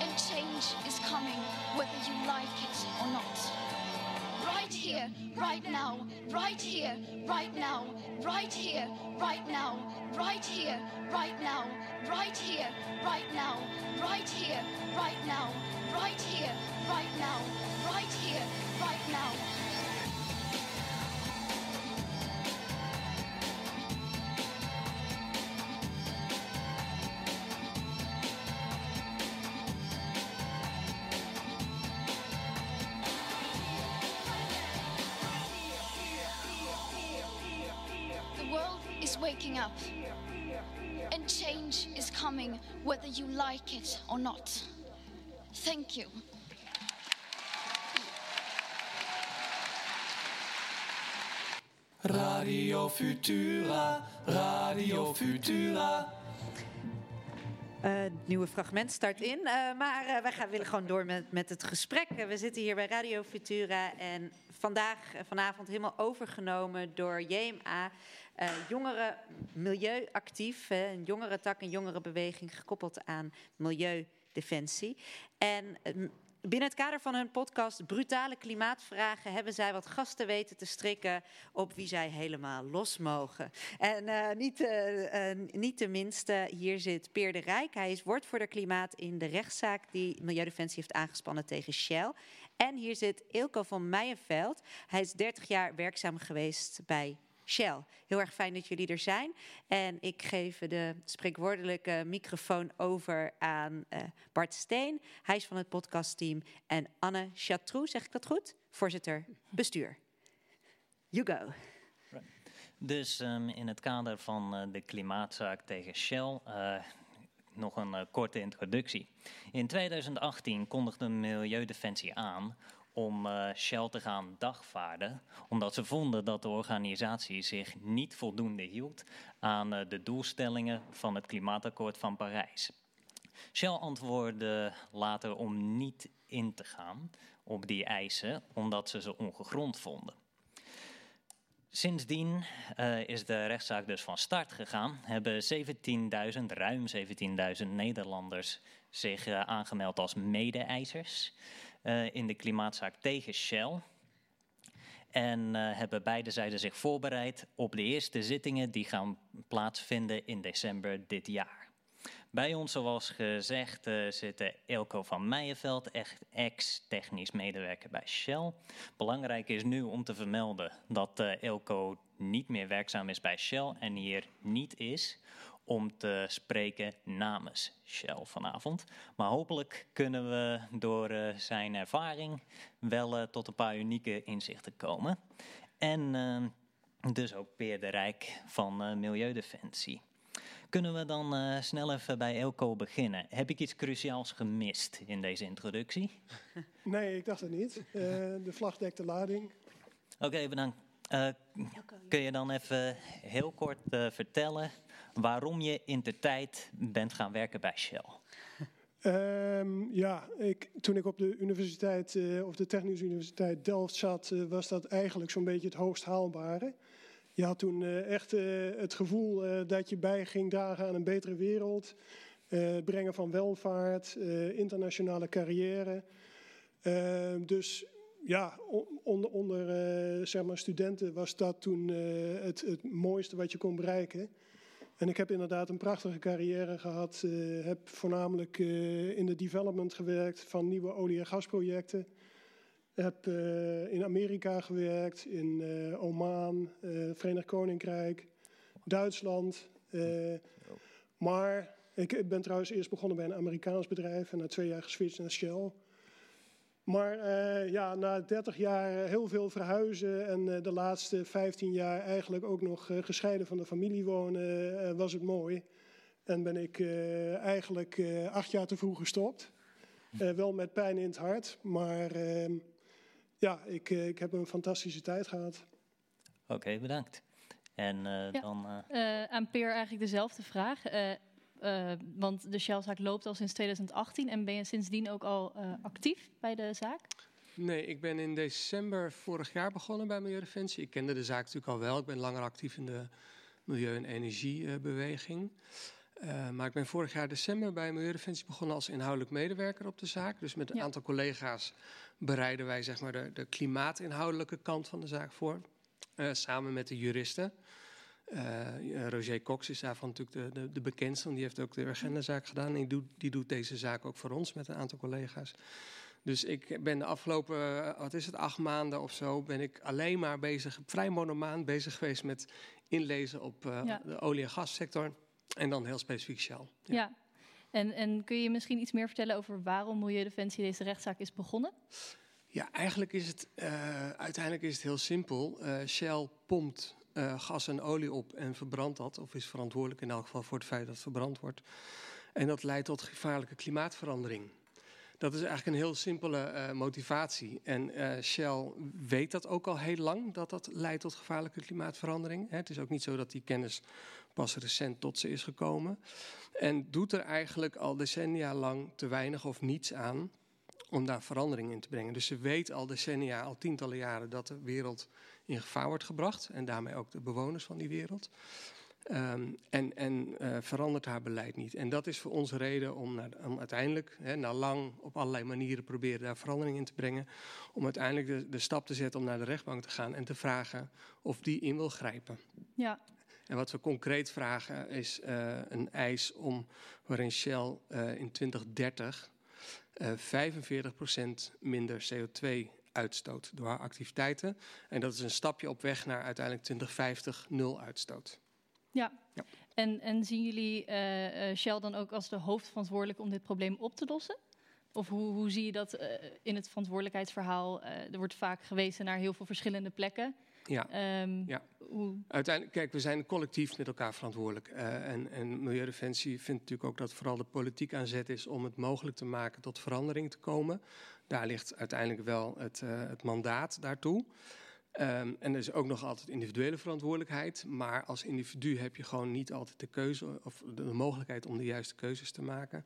And change is coming, whether you like it or not. Right here, right now, right here, right now, right here, right now, right here, right now, right here, right now, right here, right now, right here, right now, right here, right now. Whether you like it or not. Thank you. Radio Futura, Radio Futura. Uh, het nieuwe fragment start in. Uh, maar uh, wij gaan, willen gewoon door met, met het gesprek. we zitten hier bij Radio Futura en vandaag, vanavond helemaal overgenomen door JMA. Uh, jongeren milieuactief, hè, een jongerentak, een jongerenbeweging gekoppeld aan milieudefensie. En uh, binnen het kader van hun podcast Brutale Klimaatvragen hebben zij wat gasten weten te strikken op wie zij helemaal los mogen. En uh, niet, niet de minste, hier zit Peer de Rijk. Hij is woordvoerder klimaat in de rechtszaak die Milieudefensie heeft aangespannen tegen Shell. En hier zit Ilko van Meijenveld. Hij is 30 jaar werkzaam geweest bij Shell. Heel erg fijn dat jullie er zijn. En ik geef de spreekwoordelijke microfoon over aan uh, Bart Steen. Hij is van het podcastteam. En Anne Chatroux, zeg ik dat goed? Voorzitter bestuur. You go. Dus um, in het kader van uh, de klimaatzaak tegen Shell. Uh, nog een korte introductie. In 2018 kondigde Milieudefensie aan om uh, Shell te gaan dagvaarden, omdat ze vonden dat de organisatie zich niet voldoende hield aan uh, de doelstellingen van het klimaatakkoord van Parijs. Shell antwoordde later om niet in te gaan, op die eisen omdat ze ze ongegrond vonden. Sindsdien uh, is de rechtszaak dus van start gegaan. Hebben 17.000, ruim 17.000 Nederlanders zich aangemeld als mede-eisers in de klimaatzaak tegen Shell. En hebben beide zijden zich voorbereid op de eerste zittingen die gaan plaatsvinden in december dit jaar. Bij ons, zoals gezegd, uh, zit Elko van Meijenveld, ex-technisch medewerker bij Shell. Belangrijk is nu om te vermelden dat Elko niet meer werkzaam is bij Shell en hier niet is om te spreken namens Shell vanavond. Maar hopelijk kunnen we door uh, zijn ervaring wel tot een paar unieke inzichten komen. En dus ook Peer de Rijk van Milieudefensie. Kunnen we dan uh, snel even bij Elko beginnen? Heb ik iets cruciaals gemist in deze introductie? Nee, ik dacht het niet. Uh, de vlag dekt de lading. Oké, okay, bedankt. Uh, kun je dan even heel kort vertellen waarom je in de tijd bent gaan werken bij Shell? Um, ja, ik, toen ik op de universiteit, of de Technische Universiteit Delft zat, was dat eigenlijk zo'n beetje het hoogst haalbare. Je had toen uh, echt het gevoel dat je bij ging dragen aan een betere wereld. brengen van welvaart, internationale carrière. dus ja, onder, onder zeg maar studenten was dat toen het mooiste wat je kon bereiken. En ik heb inderdaad een prachtige carrière gehad. heb voornamelijk in de development gewerkt van nieuwe olie- en gasprojecten heb uh, in Amerika gewerkt, in uh, Oman, uh, Verenigd Koninkrijk, Duitsland. maar ik ben trouwens eerst begonnen bij een Amerikaans bedrijf en na twee jaar geswitcht naar Shell. Maar ja, na 30 jaar heel veel verhuizen en de laatste 15 jaar eigenlijk ook nog gescheiden van de familie wonen, was het mooi. En ben ik eigenlijk acht jaar te vroeg gestopt. wel met pijn in het hart, maar ehm, ja, ik, eh, ik heb een fantastische tijd gehad. Oké, okay, bedankt. En uh, ja. dan... Uh... aan Peer eigenlijk dezelfde vraag. Want de Shell-zaak loopt al sinds 2018 en ben je sindsdien ook al actief bij de zaak? Nee, ik ben in december vorig jaar begonnen bij Milieudefensie. Ik kende de zaak natuurlijk al wel. Ik ben langer actief in de milieu- en energiebeweging. Uh, maar ik ben vorig jaar december bij Milieudefensie begonnen als inhoudelijk medewerker op de zaak. Dus met een ja. aantal collega's bereiden wij zeg maar, de, de klimaatinhoudelijke kant van de zaak voor. Samen met de juristen. Uh, Roger Cox is daarvan natuurlijk de, de, de, bekendste, want die heeft ook de agendazaak gedaan. En die doet, die doet deze zaak ook voor ons met een aantal collega's. Dus ik ben de afgelopen, wat is het, acht maanden of zo, ben ik alleen maar bezig, vrij monomaan bezig geweest met inlezen op uh, ja. de olie- en gassector. En dan heel specifiek Shell. Ja. ja. En, en kun je misschien iets meer vertellen over waarom Milieudefensie deze rechtszaak is begonnen? Ja, eigenlijk is het uh, uiteindelijk is het heel simpel. Uh, Shell pompt uh, gas en olie op en verbrandt dat, of is verantwoordelijk in elk geval voor het feit dat het verbrand wordt. En dat leidt tot gevaarlijke klimaatverandering. Dat is eigenlijk een heel simpele motivatie. En Shell weet dat ook al heel lang, dat dat leidt tot gevaarlijke klimaatverandering. Het is ook niet zo dat die kennis pas recent tot ze is gekomen. En doet er eigenlijk al decennia lang te weinig of niets aan om daar verandering in te brengen. Dus ze weet al decennia, al tientallen jaren, dat de wereld in gevaar wordt gebracht. En daarmee ook de bewoners van die wereld. Um, en en uh, verandert haar beleid niet. En dat is voor ons reden om, naar, om uiteindelijk, hè, na lang op allerlei manieren proberen daar verandering in te brengen, om uiteindelijk de, de stap te zetten om naar de rechtbank te gaan en te vragen of die in wil grijpen. Ja. En wat we concreet vragen is uh, een eis om waarin Shell uh, in 2030 uh, 45% minder CO2 uitstoot door haar activiteiten. En dat is een stapje op weg naar uiteindelijk 2050 nul uitstoot. Ja. ja. En, en zien jullie uh, Shell dan ook als de hoofdverantwoordelijk om dit probleem op te lossen? Of hoe, hoe zie je dat uh, in het verantwoordelijkheidsverhaal? er wordt vaak gewezen naar heel veel verschillende plekken. Ja. Um, ja. Hoe... Uiteindelijk, kijk, we zijn collectief met elkaar verantwoordelijk. Uh, en, en Milieudefensie vindt natuurlijk ook dat vooral de politiek aan zet is om het mogelijk te maken tot verandering te komen. Daar ligt uiteindelijk wel het, uh, het mandaat daartoe. Um, en er is ook nog altijd individuele verantwoordelijkheid. Maar als individu heb je gewoon niet altijd de keuze of de mogelijkheid om de juiste keuzes te maken.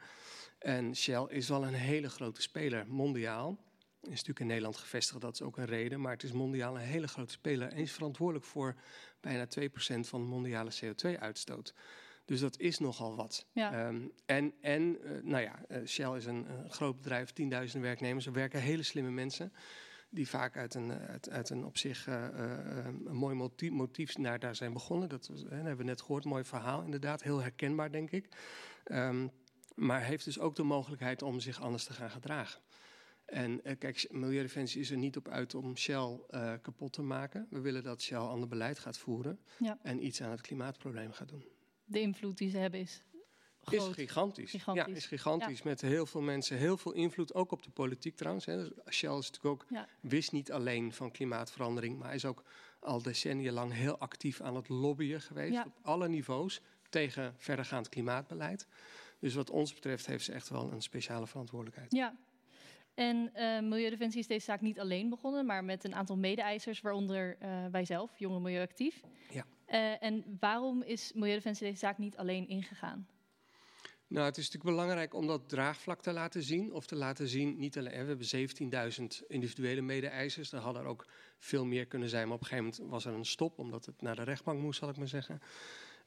En Shell is wel een hele grote speler mondiaal. natuurlijk in Nederland gevestigd, dat is ook een reden. Maar het is mondiaal een hele grote speler en is verantwoordelijk voor bijna 2% van de mondiale CO2-uitstoot. Dus dat is nogal wat. Ja. Ehm, en, en uh, nou ja, uh, Shell is een, groot bedrijf, 10.000 werknemers. Er werken hele slimme mensen. Die vaak uit een, uit, uit een op zich een mooi motief, motief naar daar zijn begonnen. Dat, was, hebben we net gehoord, mooi verhaal inderdaad. Heel herkenbaar, denk ik. Um, maar heeft dus ook de mogelijkheid om zich anders te gaan gedragen. En kijk, Milieudefensie is er niet op uit om Shell uh, kapot te maken. We willen dat Shell ander beleid gaat voeren ja. en iets aan het klimaatprobleem gaat doen. De invloed die ze hebben is groot. Is gigantisch. gigantisch. Ja, is gigantisch. Ja. Met heel veel mensen, heel veel invloed, ook op de politiek trouwens. Hè. Dus Shell is natuurlijk ook, ja. wist niet alleen van klimaatverandering, maar is ook al decennia lang heel actief aan het lobbyen geweest. Ja. Op alle niveaus tegen verdergaand klimaatbeleid. Dus wat ons betreft heeft ze echt wel een speciale verantwoordelijkheid. Ja. En uh, Milieudefensie is deze zaak niet alleen begonnen, maar met een aantal mede-eisers, waaronder uh, wij zelf, Jonge Milieuactief. Ja. Uh, en waarom is Milieudefensie deze zaak niet alleen ingegaan? Nou, het is natuurlijk belangrijk om dat draagvlak te laten zien. Of te laten zien, niet alleen, we hebben 17.000 individuele mede-eisers. Er hadden er ook veel meer kunnen zijn, maar op een gegeven moment was er een stop, omdat het naar de rechtbank moest, zal ik maar zeggen.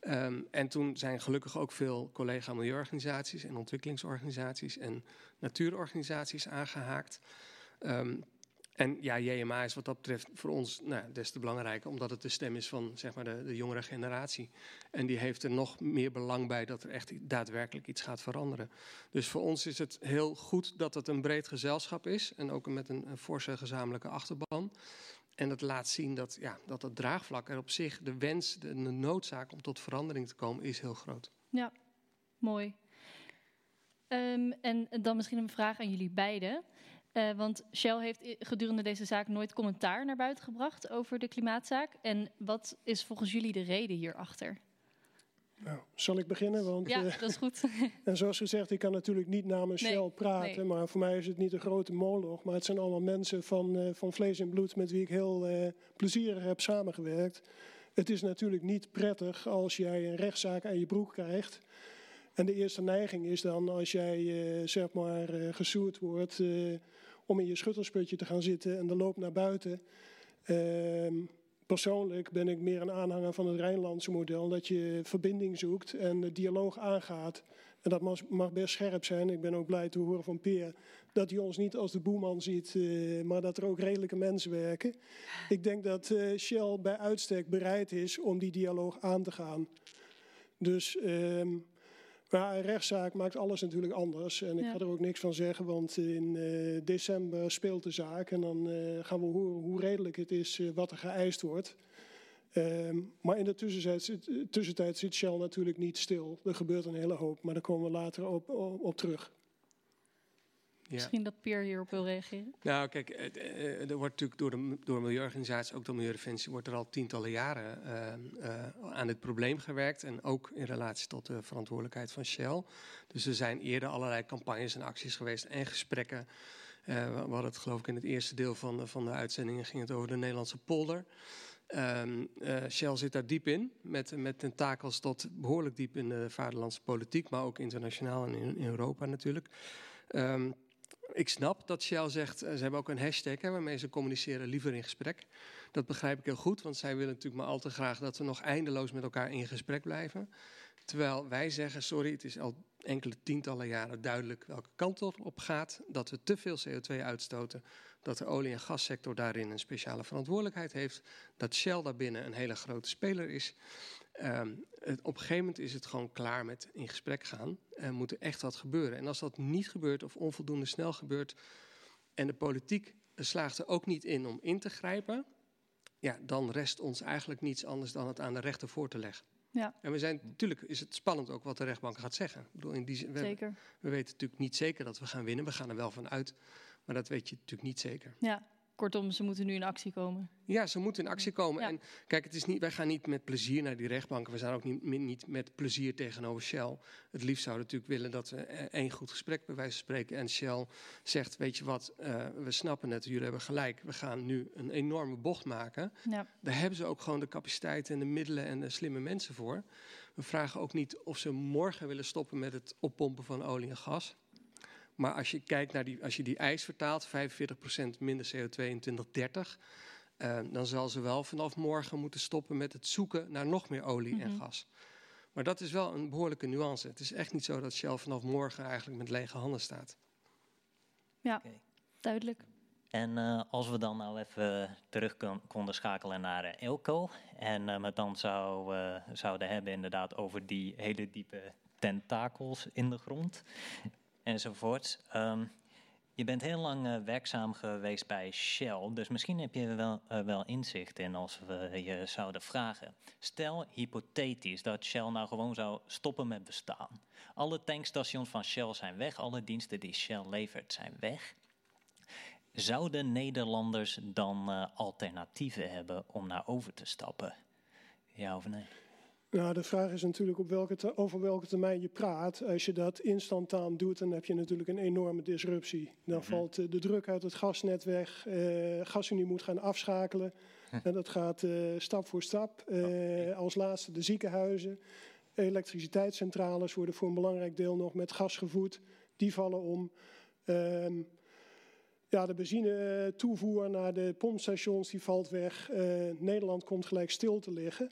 Um, en toen zijn gelukkig ook veel collega-milieuorganisaties en ontwikkelingsorganisaties en natuurorganisaties aangehaakt. Um, en ja, JMA is wat dat betreft voor ons nou, des te belangrijker, omdat het de stem is van zeg maar, de, de jongere generatie. En die heeft er nog meer belang bij dat er echt daadwerkelijk iets gaat veranderen. Dus voor ons is het heel goed dat het een breed gezelschap is en ook met een, forse gezamenlijke achterban. En dat laat zien dat, ja, dat het draagvlak er op zich, de wens, de, noodzaak om tot verandering te komen, is heel groot. Ja, mooi. Um, en dan misschien een vraag aan jullie beiden. Uh, want Shell heeft gedurende deze zaak nooit commentaar naar buiten gebracht over de klimaatzaak. En wat is volgens jullie de reden hierachter? Nou, zal ik beginnen? Want, ja, uh, dat is goed. en zoals gezegd, ik kan natuurlijk niet namens Nee, Shell praten. nee. Maar voor mij is het niet een grote moloch. Maar het zijn allemaal mensen van, uh, van vlees en bloed met wie ik heel uh, plezierig heb samengewerkt. Het is natuurlijk niet prettig als jij een rechtszaak aan je broek krijgt. En de eerste neiging is dan als jij uh, zeg maar uh, gesoerd wordt uh, om in je schuttersputje te gaan zitten en de loop naar buiten. Uh, persoonlijk ben ik meer een aanhanger van het Rijnlandse model, dat je verbinding zoekt en de dialoog aangaat. En dat mag, best scherp zijn. Ik ben ook blij te horen van Peer dat hij ons niet als de boeman ziet, maar dat er ook redelijke mensen werken. Ik denk dat Shell bij uitstek bereid is om die dialoog aan te gaan. Dus uh, maar een rechtszaak maakt alles natuurlijk anders. En ik Ja. ga er ook niks van zeggen, want in uh, december speelt de zaak. En dan uh, gaan we horen hoe redelijk het is uh, wat er geëist wordt. Um, maar in de tussentijd zit, tussentijd zit Shell natuurlijk niet stil. Er gebeurt een hele hoop, maar daar komen we later op, op, op terug. Ja. Misschien dat Peer hierop wil reageren. Nou, kijk, eh, eh, er wordt natuurlijk door de, door de milieuorganisatie, ook door Milieudefensie, wordt er al tientallen jaren uh, uh, aan dit probleem gewerkt. En ook in relatie tot de verantwoordelijkheid van Shell. Dus er zijn eerder allerlei campagnes en acties geweest en gesprekken. Uh, we hadden het geloof ik in het eerste deel van de, van de uitzendingen ging het over de Nederlandse polder. Um, uh, Shell zit daar diep in, met, met tentakels tot behoorlijk diep in de vaderlandse politiek, maar ook internationaal en in, in Europa natuurlijk. Um, ik snap dat Shell zegt, ze hebben ook een hashtag hè, waarmee ze communiceren liever in gesprek. Dat begrijp ik heel goed, want zij willen natuurlijk maar al te graag dat we nog eindeloos met elkaar in gesprek blijven. Terwijl wij zeggen, sorry, het is al enkele tientallen jaren duidelijk welke kant op gaat. Dat we te veel CO2 uitstoten, dat de olie- en gassector daarin een speciale verantwoordelijkheid heeft. Dat Shell daarbinnen een hele grote speler is. Um, het, op een gegeven moment is het gewoon klaar met in gesprek gaan. En moet er echt wat gebeuren. En als dat niet gebeurt of onvoldoende snel gebeurt. en de politiek slaagt er ook niet in om in te grijpen. ja, dan rest ons eigenlijk niets anders dan het aan de rechter voor te leggen. Ja. En we zijn, natuurlijk is het spannend ook wat de rechtbank gaat zeggen. Ik bedoel, in die, zin- we, Zeker. we weten natuurlijk niet zeker dat we gaan winnen. We gaan er wel van uit. Maar dat weet je natuurlijk niet zeker. Ja, kortom, ze moeten nu in actie komen. Ja, ze moeten in actie komen. Ja. En kijk, het is niet, wij gaan niet met plezier naar die rechtbanken. We zijn ook niet, niet met plezier tegenover Shell. Het liefst zouden we natuurlijk willen dat we eh, één goed gesprek bij wijze van spreken. En Shell zegt, weet je wat, uh, we snappen het, jullie hebben gelijk. We gaan nu een enorme bocht maken. Ja. Daar hebben ze ook gewoon de capaciteit en de middelen en de slimme mensen voor. We vragen ook niet of ze morgen willen stoppen met het oppompen van olie en gas. Maar als je kijkt naar die, als je die eis vertaalt, 45% minder CO2 in 2030, uh, dan zal ze wel vanaf morgen moeten stoppen met het zoeken naar nog meer olie en Mhm. gas. Maar dat is wel een behoorlijke nuance. Het is echt niet zo dat Shell vanaf morgen eigenlijk met lege handen staat. Ja, duidelijk. En eh, als we dan nou even terug kon- konden schakelen naar eh, Elko. En eh, we dan zou, eh, zouden hebben inderdaad over die hele diepe tentakels in de grond. Enzovoort. Ehm, je bent heel lang eh, werkzaam geweest bij Shell. Dus misschien heb je er wel, eh, wel inzicht in als we je zouden vragen. Stel hypothetisch dat Shell nou gewoon zou stoppen met bestaan. Alle tankstations van Shell zijn weg. Alle diensten die Shell levert zijn weg. Zouden Nederlanders dan eh, alternatieven hebben om naar over te stappen? Ja of nee? Nou, de vraag is natuurlijk op welke over welke termijn je praat. Als je dat instantaan doet, dan heb je natuurlijk een enorme disruptie. Dan valt eh, de druk uit het gasnet weg. eh GasUnie moet gaan afschakelen. En dat gaat eh, stap voor stap. Als laatste de ziekenhuizen. Elektriciteitscentrales worden voor een belangrijk deel nog met gas gevoed. Die vallen om. Ehm, ja, de benzine toevoer naar de pompstations die valt weg. Nederland komt gelijk stil te liggen.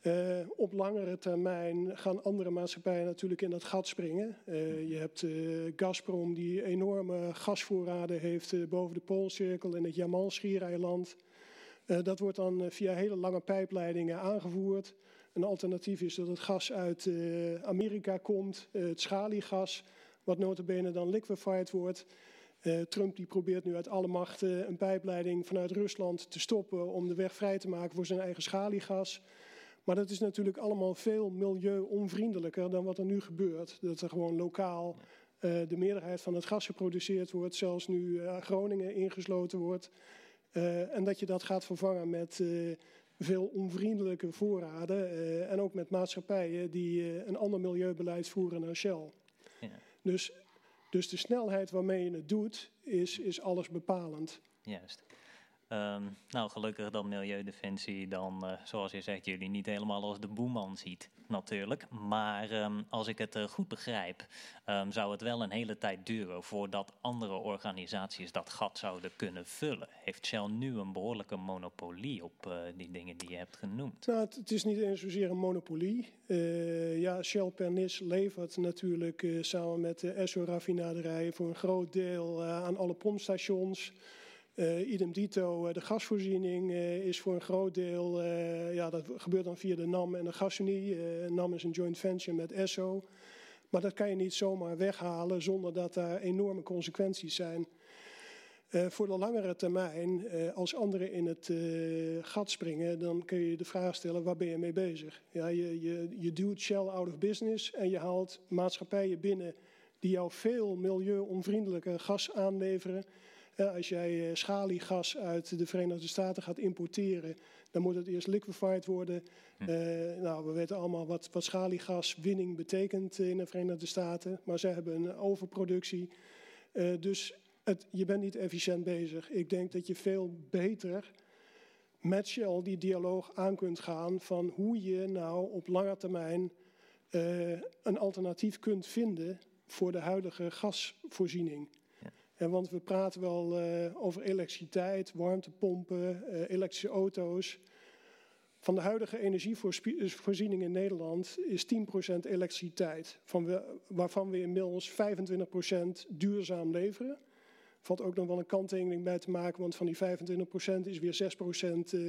Eh, op langere termijn gaan andere maatschappijen natuurlijk in dat gat springen. Eh, je hebt eh, Gazprom die enorme gasvoorraden heeft boven de Poolcirkel in het Jamal-schiereiland. Dat wordt dan via hele lange pijpleidingen aangevoerd. Een alternatief is dat het gas uit Amerika komt, het schaliegas, wat notabene dan liquefied wordt. Trump die probeert nu uit alle macht eh, een pijpleiding vanuit Rusland te stoppen om de weg vrij te maken voor zijn eigen schaliegas. Maar dat is natuurlijk allemaal veel milieu-onvriendelijker dan wat er nu gebeurt. Dat er gewoon lokaal eh, de meerderheid van het gas geproduceerd wordt, zelfs nu eh, Groningen ingesloten wordt. Eh, en dat je dat gaat vervangen met veel onvriendelijke voorraden en ook met maatschappijen die een ander milieubeleid voeren dan Shell. Ja. Dus, dus de snelheid waarmee je het doet, is, is alles bepalend. Juist. Ehm, nou, gelukkig dat Milieudefensie dan, eh, zoals je zegt, jullie niet helemaal als de boeman ziet, natuurlijk. Maar ehm, als ik het eh, goed begrijp, ehm, zou het wel een hele tijd duren voordat andere organisaties dat gat zouden kunnen vullen. Heeft Shell nu een behoorlijke monopolie op eh, die dingen die je hebt genoemd? Nou, het, is niet eens zozeer een monopolie. Ja, Shell Pernis levert natuurlijk samen met de Esso-raffinaderijen voor een groot deel aan alle pompstations. Eh, idem dito, eh, de gasvoorziening eh, is voor een groot deel, ja, dat gebeurt dan via de NAM en de GasUnie. NAM is een joint venture met Esso. Maar dat kan je niet zomaar weghalen zonder dat daar enorme consequenties zijn. Voor de langere termijn, als anderen in het gat springen, dan kun je de vraag stellen: waar ben je mee bezig? Ja, je, je, duwt Shell out of business en je haalt maatschappijen binnen die jou veel milieu-onvriendelijke gas aanleveren. Eh, als jij eh, schaliegas uit de Verenigde Staten gaat importeren, dan moet het eerst liquefied worden. Eh, nou, we weten allemaal wat, wat schaliegaswinning betekent in de Verenigde Staten, maar zij hebben een overproductie. Eh, dus het, je bent niet efficiënt bezig. Ik denk dat je veel beter met Shell die dialoog aan kunt gaan van hoe je nou op lange termijn eh, een alternatief kunt vinden voor de huidige gasvoorziening. En want we praten wel eh, over elektriciteit, warmtepompen, eh, elektrische auto's. Van de huidige energievoorziening in Nederland is 10% elektriciteit, van waarvan we inmiddels 25% duurzaam leveren. Valt ook nog wel een kanttekening bij te maken, want van die 25% is weer 6% eh,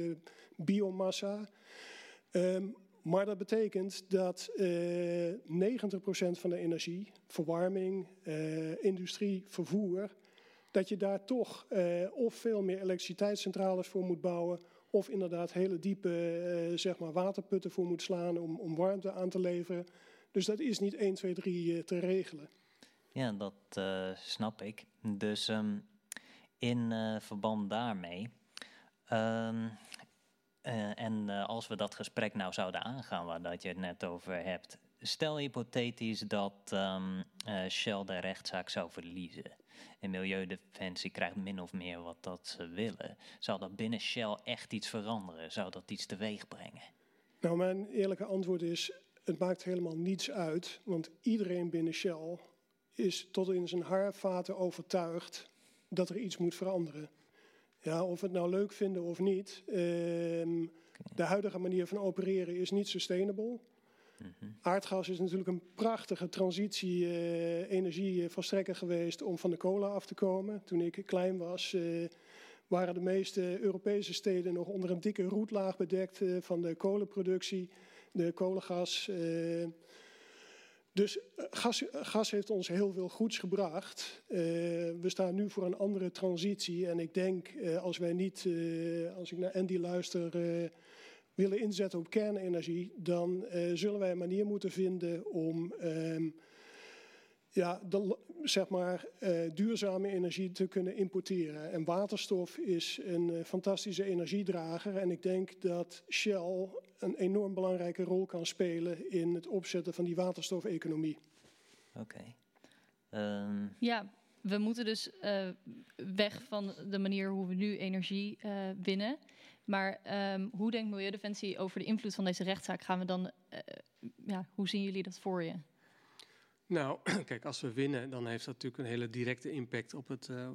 biomassa. Ehm, maar dat betekent dat eh 90% van de energie, verwarming, industrie, vervoer, dat je daar toch eh, of veel meer elektriciteitscentrales voor moet bouwen, of inderdaad hele diepe eh, zeg maar waterputten voor moet slaan om, om warmte aan te leveren. Dus dat is niet 1, 2, 3 eh, te regelen. Ja, dat eh, snap ik. Dus ehm, in verband daarmee. ehm, eh, en als we dat gesprek nou zouden aangaan waar dat je het net over hebt. Stel hypothetisch dat eh, Shell de rechtszaak zou verliezen. En Milieudefensie krijgt min of meer wat dat ze willen. Zou dat binnen Shell echt iets veranderen? Zou dat iets teweeg brengen? Nou, mijn eerlijke antwoord is: het maakt helemaal niets uit, want iedereen binnen Shell is tot in zijn haarvaten overtuigd dat er iets moet veranderen. Ja, of we het nou leuk vinden of niet, ehm, de huidige manier van opereren is niet sustainable. Aardgas is natuurlijk een prachtige transitie uh, energieverstrekker geweest om van de kolen af te komen. Toen ik klein was, uh, waren de meeste Europese steden nog onder een dikke roetlaag bedekt van de kolenproductie, de kolengas. dus gas, gas, heeft ons heel veel goeds gebracht. we staan nu voor een andere transitie en ik denk als wij niet, als ik naar Andy luister willen inzetten op kernenergie, dan uh, zullen wij een manier moeten vinden om um, ja, de, zeg maar, uh, duurzame energie te kunnen importeren. En waterstof is een uh, fantastische energiedrager. En ik denk dat Shell een enorm belangrijke rol kan spelen in het opzetten van die waterstofeconomie. Oké. Okay. Um... Ja, we moeten dus weg van de manier hoe we nu energie winnen. Maar um, hoe denkt Milieudefensie over de invloed van deze rechtszaak? Gaan we dan, uh, ja, hoe zien jullie dat voor je? Nou, kijk, als we winnen, dan heeft dat natuurlijk een hele directe impact op het, uh,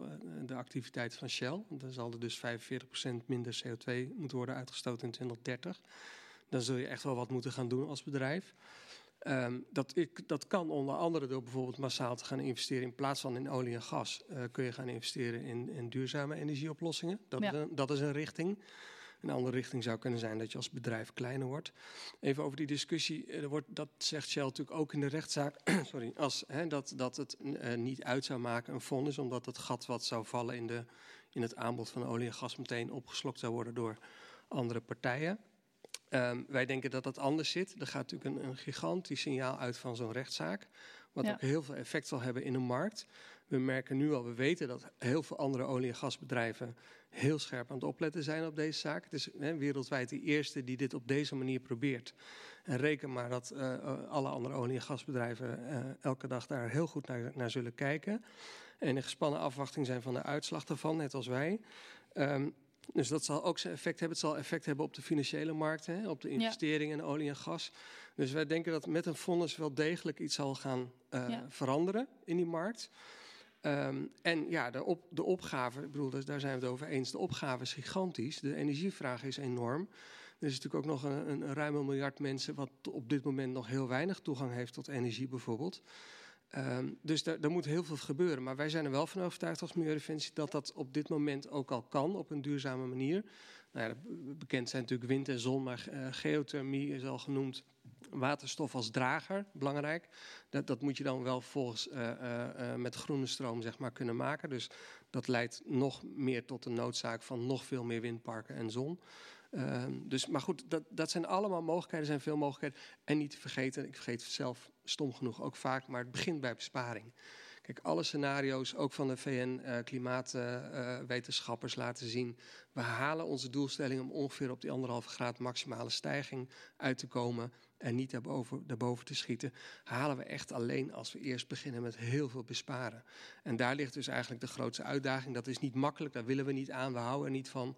de activiteit van Shell. Dan zal er dus 45% minder CO2 moeten worden uitgestoten in 2030. Dan zul je echt wel wat moeten gaan doen als bedrijf. Um, dat, ik, dat kan onder andere door bijvoorbeeld massaal te gaan investeren. In plaats van in olie en gas uh, kun je gaan investeren in, in duurzame energieoplossingen. Dat, ja. is een, dat is een richting. Een andere richting zou kunnen zijn dat je als bedrijf kleiner wordt. Even over die discussie, er wordt, dat zegt Shell natuurlijk ook in de rechtszaak, sorry, als, hè, dat, dat het uh, niet uit zou maken een vonnis, omdat het gat wat zou vallen in, de, in het aanbod van olie en gas meteen opgeslokt zou worden door andere partijen. Um, wij denken dat dat anders zit. Er gaat natuurlijk een, een gigantisch signaal uit van zo'n rechtszaak. Wat ja. ook heel veel effect zal hebben in de markt. We merken nu al, we weten dat heel veel andere olie- en gasbedrijven heel scherp aan het opletten zijn op deze zaak. Het is hè, wereldwijd de eerste die dit op deze manier probeert. En reken maar dat uh, alle andere olie- en gasbedrijven uh, elke dag daar heel goed naar, naar, zullen kijken. En in gespannen afwachting zijn van de uitslag daarvan, net als wij. Um, dus dat zal ook zijn effect hebben. Het zal effect hebben op de financiële markt, hè, op de investeringen ja. in olie en gas. Dus wij denken dat met een fonds wel degelijk iets zal gaan uh, ja. veranderen in die markt. Um, en ja, de, de opgave, ik bedoel, daar zijn we het over eens, de opgave is gigantisch. De energievraag is enorm. Er is natuurlijk ook nog een, een miljard mensen wat op dit moment nog heel weinig toegang heeft tot energie bijvoorbeeld. Um, dus daar, moet heel veel gebeuren. Maar wij zijn er wel van overtuigd als Milieudefensie dat dat op dit moment ook al kan op een duurzame manier. Nou ja, bekend zijn natuurlijk wind en zon, maar uh, geothermie is al genoemd. Waterstof als drager, belangrijk. Dat, dat moet je dan wel volgens uh, uh, met groene stroom zeg maar, kunnen maken. Dus dat leidt nog meer tot de noodzaak van nog veel meer windparken en zon. Uh, dus, maar goed, dat, dat zijn allemaal mogelijkheden, er zijn veel mogelijkheden. En niet te vergeten, ik vergeet het zelf stom genoeg ook vaak, maar het begint bij besparing. Kijk, alle scenario's, ook van de VN-klimaatwetenschappers, laten zien. We halen onze doelstelling om ongeveer op die anderhalve graad maximale stijging uit te komen. En niet daarboven, daarboven te schieten. Halen we echt alleen als we eerst beginnen met heel veel besparen. En daar ligt dus eigenlijk de grootste uitdaging. Dat is niet makkelijk, daar willen we niet aan, we houden er niet van.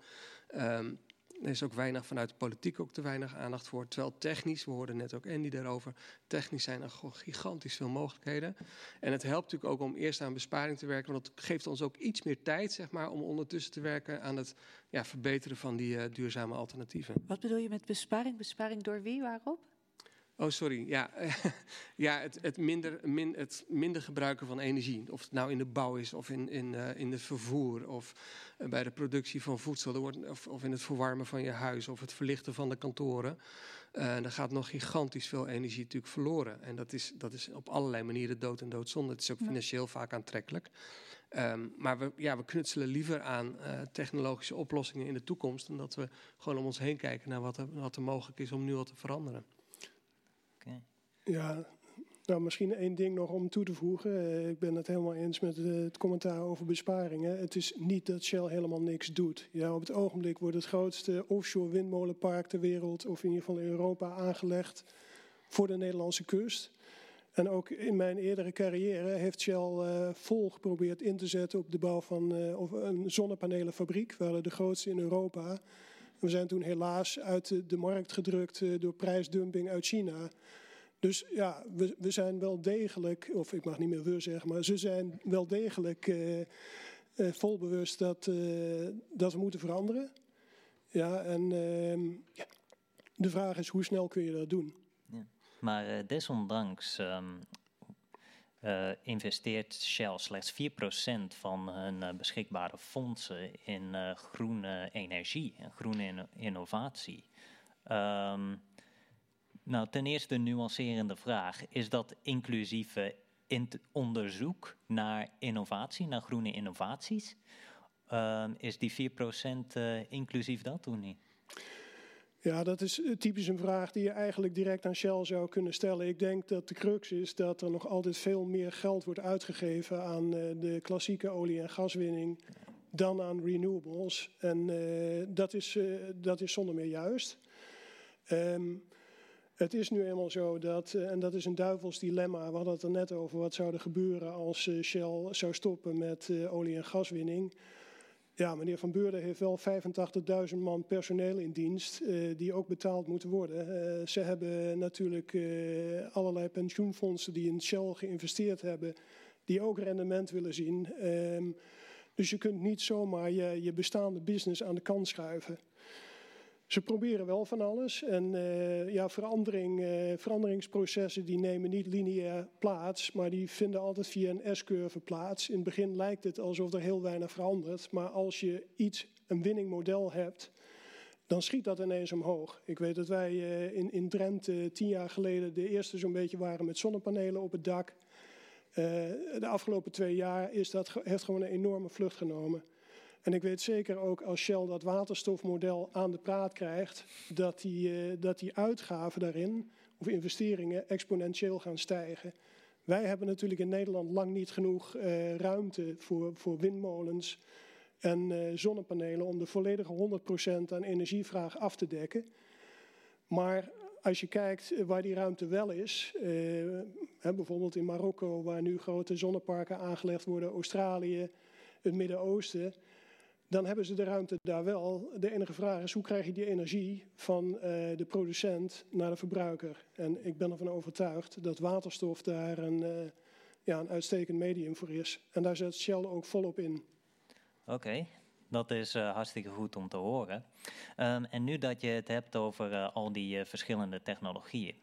Um, er is ook weinig vanuit de politiek ook te weinig aandacht voor. Terwijl technisch, we hoorden net ook Andy daarover, technisch zijn er gewoon gigantisch veel mogelijkheden. En het helpt natuurlijk ook om eerst aan besparing te werken, want dat geeft ons ook iets meer tijd, zeg maar, om ondertussen te werken aan het ja, verbeteren van die uh, duurzame alternatieven. Wat bedoel je met besparing? Besparing door wie? Waarop? Oh, sorry. Ja, ja het, het, minder, min, het minder gebruiken van energie. Of het nou in de bouw is, of in, in, uh, in het vervoer, of uh, bij de productie van voedsel, er wordt, of, of in het verwarmen van je huis, of het verlichten van de kantoren. Uh, er gaat nog gigantisch veel energie natuurlijk verloren. En dat is, dat is op allerlei manieren dood en doodzonde. Het is ook financieel vaak aantrekkelijk. Um, maar we, ja, we knutselen liever aan uh, technologische oplossingen in de toekomst. Dan dat we gewoon om ons heen kijken naar wat er, wat er mogelijk is om nu wat te veranderen. Ja, nou misschien één ding nog om toe te voegen. Uh, ik ben het helemaal eens met uh, het commentaar over besparingen. Het is niet dat Shell helemaal niks doet. Ja, op het ogenblik wordt het grootste offshore windmolenpark ter wereld, of in ieder geval in Europa, aangelegd voor de Nederlandse kust. En ook in mijn eerdere carrière heeft Shell uh, vol geprobeerd in te zetten op de bouw van een zonnepanelenfabriek. We de grootste in Europa. We zijn toen helaas uit de markt gedrukt door prijsdumping uit China. Dus ja, we, we zijn wel degelijk, of ik mag niet meer we zeggen, maar ze zijn wel degelijk uh, uh, vol bewust dat, uh, dat we moeten veranderen. Ja, en ehm, de vraag is hoe snel kun je dat doen? Ja. Maar desondanks um, investeert Shell slechts 4% van hun beschikbare fondsen in groene energie en groene innovatie. Um, nou, ten eerste een nuancerende vraag. Is dat inclusieve in onderzoek naar innovatie, naar groene innovaties? Uh, is die 4% uh, inclusief dat of niet? Ja, dat is eh, typisch een vraag die je eigenlijk direct aan Shell zou kunnen stellen. Ik denk dat de crux is dat er nog altijd veel meer geld wordt uitgegeven aan uh, de klassieke olie- en gaswinning dan aan renewables. En dat, is, dat is zonder meer juist. Um, het is nu eenmaal zo dat, uh, en dat is een duivels dilemma, we hadden het er net over, wat zou er gebeuren als uh, Shell zou stoppen met uh, olie- en gaswinning. Ja, meneer Van Beurden heeft wel 85.000 man personeel in dienst die ook betaald moeten worden. ze hebben natuurlijk allerlei pensioenfondsen die in Shell geïnvesteerd hebben, die ook rendement willen zien. Um, dus je kunt niet zomaar je, je bestaande business aan de kant schuiven. Ze proberen wel van alles. En uh, ja, verandering, uh, veranderingsprocessen die nemen niet lineair plaats, maar die vinden altijd via een S-curve plaats. In het begin lijkt het alsof er heel weinig verandert, maar als je iets, een winning model hebt, dan schiet dat ineens omhoog. Ik weet dat wij uh, in, in Drenthe tien jaar geleden de eerste zo'n beetje waren met zonnepanelen op het dak. de afgelopen twee jaar is dat, heeft gewoon een enorme vlucht genomen. En ik weet zeker ook als Shell dat waterstofmodel aan de praat krijgt, dat die, uh, dat die uitgaven daarin, of investeringen, exponentieel gaan stijgen. Wij hebben natuurlijk in Nederland lang niet genoeg uh, ruimte voor, voor windmolens en uh, zonnepanelen om de volledige 100% aan energievraag af te dekken. Maar als je kijkt waar die ruimte wel is, bijvoorbeeld in Marokko, waar nu grote zonneparken aangelegd worden, Australië, het Midden-Oosten dan hebben ze de ruimte daar wel. De enige vraag is hoe krijg je die energie van uh, de producent naar de verbruiker. En ik ben ervan overtuigd dat waterstof daar een, uh, ja, een uitstekend medium voor is. En daar zet Shell ook volop in. Oké, dat is uh, hartstikke goed om te horen. Um, en nu dat je het hebt over al die verschillende technologieën.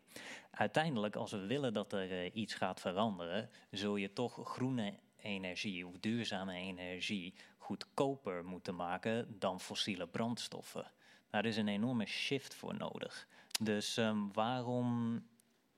Uiteindelijk, als we willen dat er iets gaat veranderen, zul je toch groene energie of duurzame energie goedkoper moeten maken dan fossiele brandstoffen. Daar is een enorme shift voor nodig. Dus um, waarom,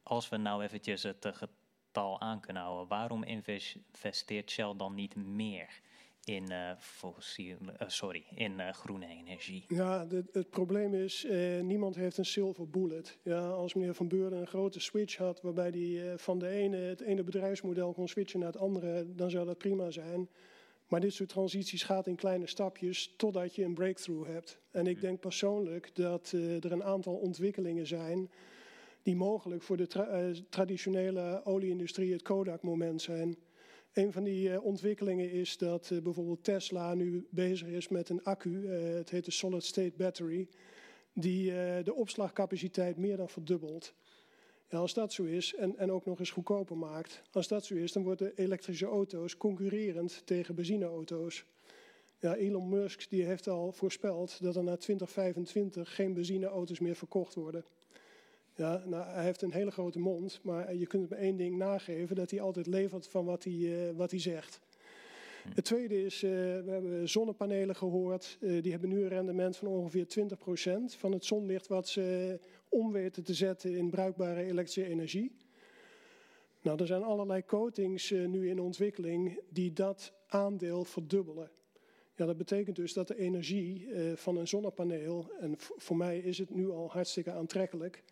als we nou eventjes het getal aan kunnen houden, waarom investeert Shell dan niet meer in, uh, fossiel, uh, sorry, in groene energie? Ja, het probleem is, eh, niemand heeft een silver bullet. Ja, als meneer Van Beurden een grote switch had waarbij hij van de ene, het ene bedrijfsmodel kon switchen naar het andere, dan zou dat prima zijn. Maar dit soort transities gaat in kleine stapjes totdat je een breakthrough hebt. En ik denk persoonlijk dat uh, er een aantal ontwikkelingen zijn die mogelijk voor de tra uh, traditionele olieindustrie het Kodak-moment zijn. Een van die uh, ontwikkelingen is dat bijvoorbeeld Tesla nu bezig is met een accu, het heet de Solid State Battery, die de opslagcapaciteit meer dan verdubbelt. Als dat zo is en, en ook nog eens goedkoper maakt, als dat zo is, dan worden elektrische auto's concurrerend tegen benzineauto's. Ja, Elon Musk die heeft al voorspeld dat er na 2025 geen benzineauto's meer verkocht worden. Ja, nou, hij heeft een hele grote mond, maar je kunt hem één ding nageven, dat hij altijd levert van wat hij, uh, wat hij zegt. Het tweede is, uh, we hebben zonnepanelen gehoord. Uh, die hebben nu een rendement van ongeveer 20% van het zonlicht wat ze om weten te zetten in bruikbare elektrische energie. Nou, er zijn allerlei coatings nu in ontwikkeling die dat aandeel verdubbelen. Ja, dat betekent dus dat de energie van een zonnepaneel, en voor mij is het nu al hartstikke aantrekkelijk,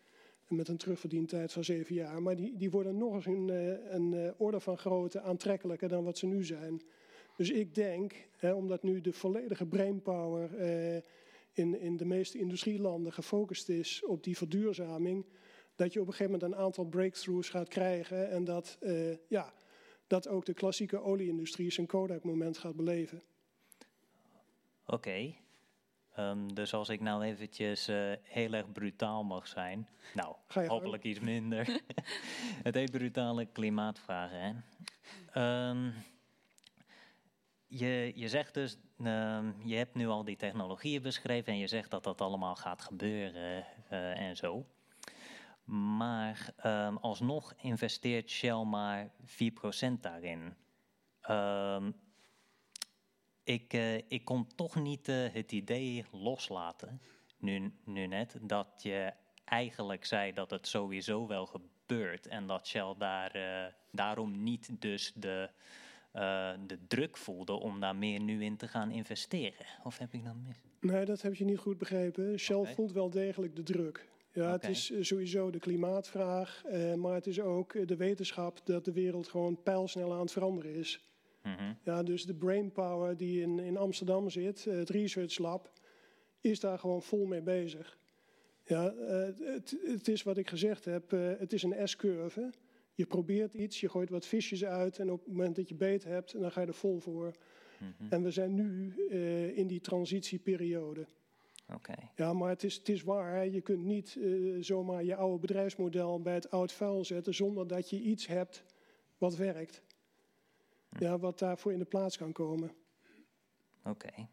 met een terugverdientijd van zeven jaar, maar die, die worden nog eens een, een orde van grootte aantrekkelijker dan wat ze nu zijn. Dus ik denk, hè, omdat nu de volledige brainpower eh, in, in de meeste industrielanden gefocust is op die verduurzaming, dat je op een gegeven moment een aantal breakthroughs gaat krijgen en dat, eh, ja, dat ook de klassieke olieindustrie zijn Kodak-moment gaat beleven. Oké. Okay. Ehm, dus als ik nou eventjes eh, heel erg brutaal mag zijn, nou, Ga je gang. hopelijk iets minder. het heet brutale klimaatvragen, hè. Ehm, je, je zegt dus, ehm, je hebt nu al die technologieën beschreven en je zegt dat dat allemaal gaat gebeuren eh, en zo. Maar ehm, alsnog investeert Shell maar 4% daarin. Ehm, ik, eh, ik kon toch niet eh, het idee loslaten, nu, nu net, dat je eigenlijk zei dat het sowieso wel gebeurt en dat Shell daar, daarom niet dus de, eh, de druk voelde om daar meer nu in te gaan investeren. Of heb ik dat mis? Nee, dat heb je niet goed begrepen. Shell voelt wel degelijk de druk. Ja, het is eh, sowieso de klimaatvraag, eh, maar het is ook de wetenschap dat de wereld gewoon pijlsnel aan het veranderen is. Mhm. Ja, dus de brainpower die in, in Amsterdam zit, het Research Lab, is daar gewoon vol mee bezig. Ja, eh, het, het is wat ik gezegd heb, eh, het is een S-curve. Je probeert iets, je gooit wat visjes uit en op het moment dat je beet hebt, dan ga je er vol voor. Mhm. En we zijn nu eh, in die transitieperiode. Oké. Ja, maar het is, het is waar. hè. Je kunt niet eh, zomaar je oude bedrijfsmodel bij het oud vuil zetten zonder dat je iets hebt wat werkt. Ja, wat daarvoor in de plaats kan komen. Oké.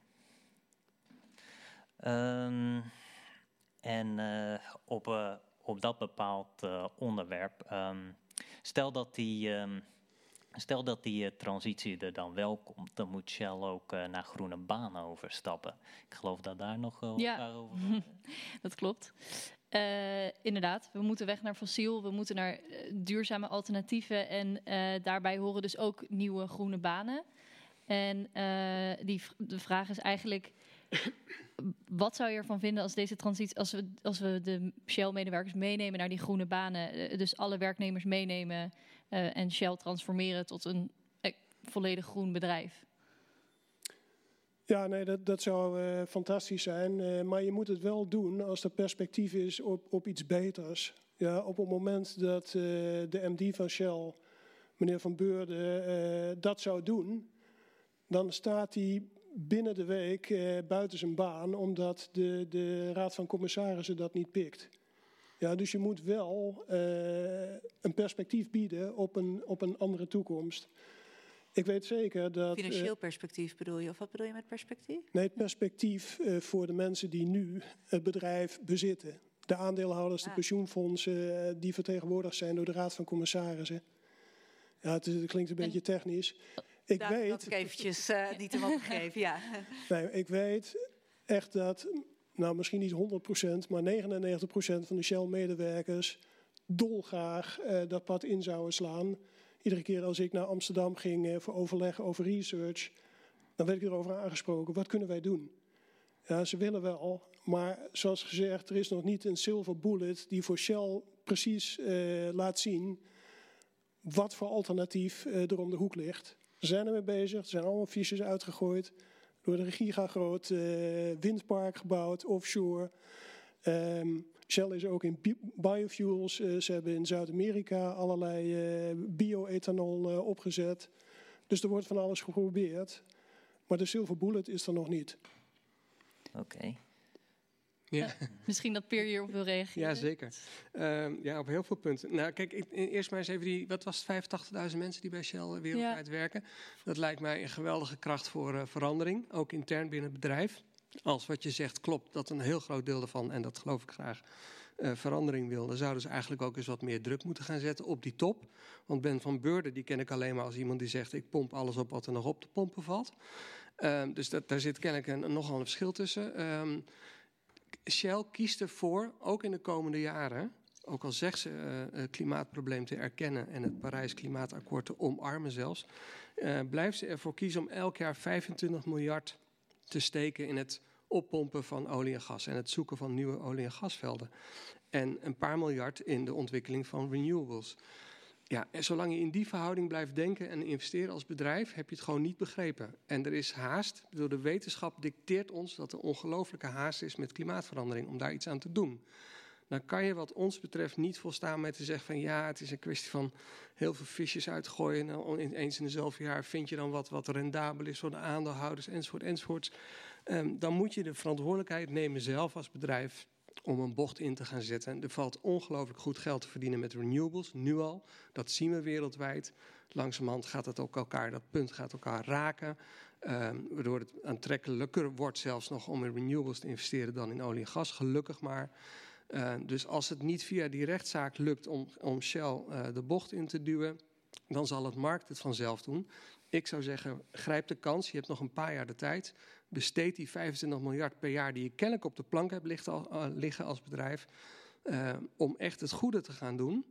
Ehm, en eh, op, op dat bepaald onderwerp, ehm, stel dat die, ehm, stel dat die eh, transitie er dan wel komt, dan moet Shell ook eh, naar groene banen overstappen. Ik geloof dat daar nog wel Ja. over dat klopt. Eh, inderdaad, we moeten weg naar fossiel, we moeten naar duurzame alternatieven en daarbij horen dus ook nieuwe groene banen. En die, de vraag is eigenlijk, wat zou je ervan vinden als deze transitie, als we, als we de Shell-medewerkers meenemen naar die groene banen, eh, dus alle werknemers meenemen eh, en Shell transformeren tot een eh, volledig groen bedrijf? Ja, nee, dat, dat zou fantastisch zijn. maar je moet het wel doen als er perspectief is op, op iets beters. Ja, op het moment dat de MD van Shell, meneer Van Beurden, dat zou doen, dan staat hij binnen de week eh, buiten zijn baan, omdat de, de Raad van Commissarissen dat niet pikt. Ja, dus je moet wel eh, een perspectief bieden op een, op een andere toekomst. Ik weet zeker dat. eh, Financieel perspectief bedoel je? Of wat bedoel je met perspectief? Nee, het perspectief eh, voor de mensen die nu het bedrijf bezitten. De aandeelhouders, de Ah. pensioenfondsen, eh, die vertegenwoordigd zijn door de Raad van Commissarissen. Ja, het, is- het klinkt een beetje technisch. Ik Daar weet, had ik eventjes eh, niet hem opgegeven, ja. nee, ik weet echt dat, nou misschien niet 100%, maar 99% van de Shell-medewerkers dolgraag eh, dat pad in zouden slaan. Iedere keer als ik naar Amsterdam ging eh, voor overleg over research, dan werd ik erover aangesproken. Wat kunnen wij doen? Ja, ze willen wel, maar zoals gezegd, er is nog niet een silver bullet die voor Shell precies laat zien wat voor alternatief er om de hoek ligt. Ze zijn ermee bezig, er zijn allemaal fiches uitgegooid. Door de gigagroot eh windpark gebouwd, offshore. Ehm, Shell is ook in bi- biofuels. eh, ze hebben in Zuid-Amerika allerlei eh, bio-ethanol opgezet. Dus er wordt van alles geprobeerd. Maar de silver bullet is er nog niet. Oké. Ja. Misschien dat Peer hierop wil reageren. Ja, zeker. Ehm, ja, op heel veel punten. Nou, kijk, ik, eerst maar eens even die, wat was het, 85.000 mensen die bij Shell wereldwijd werken. Dat lijkt mij een geweldige kracht voor eh, verandering, ook intern binnen het bedrijf. Als wat je zegt klopt, dat een heel groot deel daarvan, en dat geloof ik graag, eh, verandering wil, dan zouden ze eigenlijk ook eens wat meer druk moeten gaan zetten op die top. Want Ben van Beurden, die ken ik alleen maar als iemand die zegt: ik pomp alles op wat er nog op te pompen valt. Ehm, dus dat, daar zit kennelijk een, nogal een verschil tussen. Ehm, Shell kiest ervoor, ook in de komende jaren, ook al zegt ze eh, het klimaatprobleem te erkennen en het Parijs Klimaatakkoord te omarmen zelfs, eh, blijft ze ervoor kiezen om elk jaar 25 miljard te steken in het oppompen van olie en gas en het zoeken van nieuwe olie- en gasvelden. En een paar miljard in de ontwikkeling van renewables. Ja, en zolang je in die verhouding blijft denken en investeren als bedrijf, heb je het gewoon niet begrepen. En er is haast. Bedoel, de wetenschap dicteert ons dat er ongelooflijke haast is met klimaatverandering om daar iets aan te doen. Dan kan je wat ons betreft niet volstaan met te zeggen van ja, het is een kwestie van heel veel visjes uitgooien. En dan eens in dezelfde jaar vind je dan wat, wat rendabel is voor de aandeelhouders enzovoort enzovoorts. Ehm, dan moet je de verantwoordelijkheid nemen zelf als bedrijf om een bocht in te gaan zetten. Er valt ongelooflijk goed geld te verdienen met renewables, nu al. Dat zien we wereldwijd. Langzamerhand gaat het ook elkaar, dat punt gaat elkaar raken. Ehm, waardoor het aantrekkelijker wordt zelfs nog om in renewables te investeren dan in olie en gas, gelukkig maar. Ehm, dus als het niet via die rechtszaak lukt om, om Shell uh, de bocht in te duwen, dan zal het markt het vanzelf doen. Ik zou zeggen, grijp de kans. Je hebt nog een paar jaar de tijd. Besteed die 25 miljard per jaar die je kennelijk op de plank hebt eh, liggen als bedrijf. Uh, om echt het goede te gaan doen.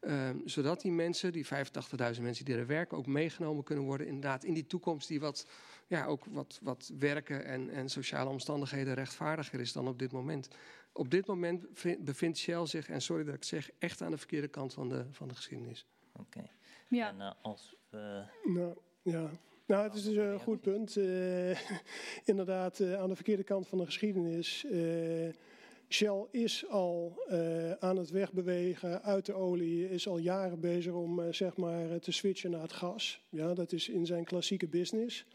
Uh, zodat die mensen, die 85.000 mensen die er werken, ook meegenomen kunnen worden. Inderdaad, in die toekomst die wat, ja, ook wat, wat werken en, en sociale omstandigheden rechtvaardiger is dan op dit moment. Op dit moment bevindt Shell zich, en sorry dat ik zeg, echt aan de verkeerde kant van de, van de geschiedenis. Oké. Ja. En uh, als we... Nou, ja. Nou, het is een goed punt. Uh, inderdaad, uh, aan de verkeerde kant van de geschiedenis. Shell is al aan het wegbewegen uit de olie, is al jaren bezig om zeg maar te switchen naar het gas. Ja, dat is in zijn klassieke business.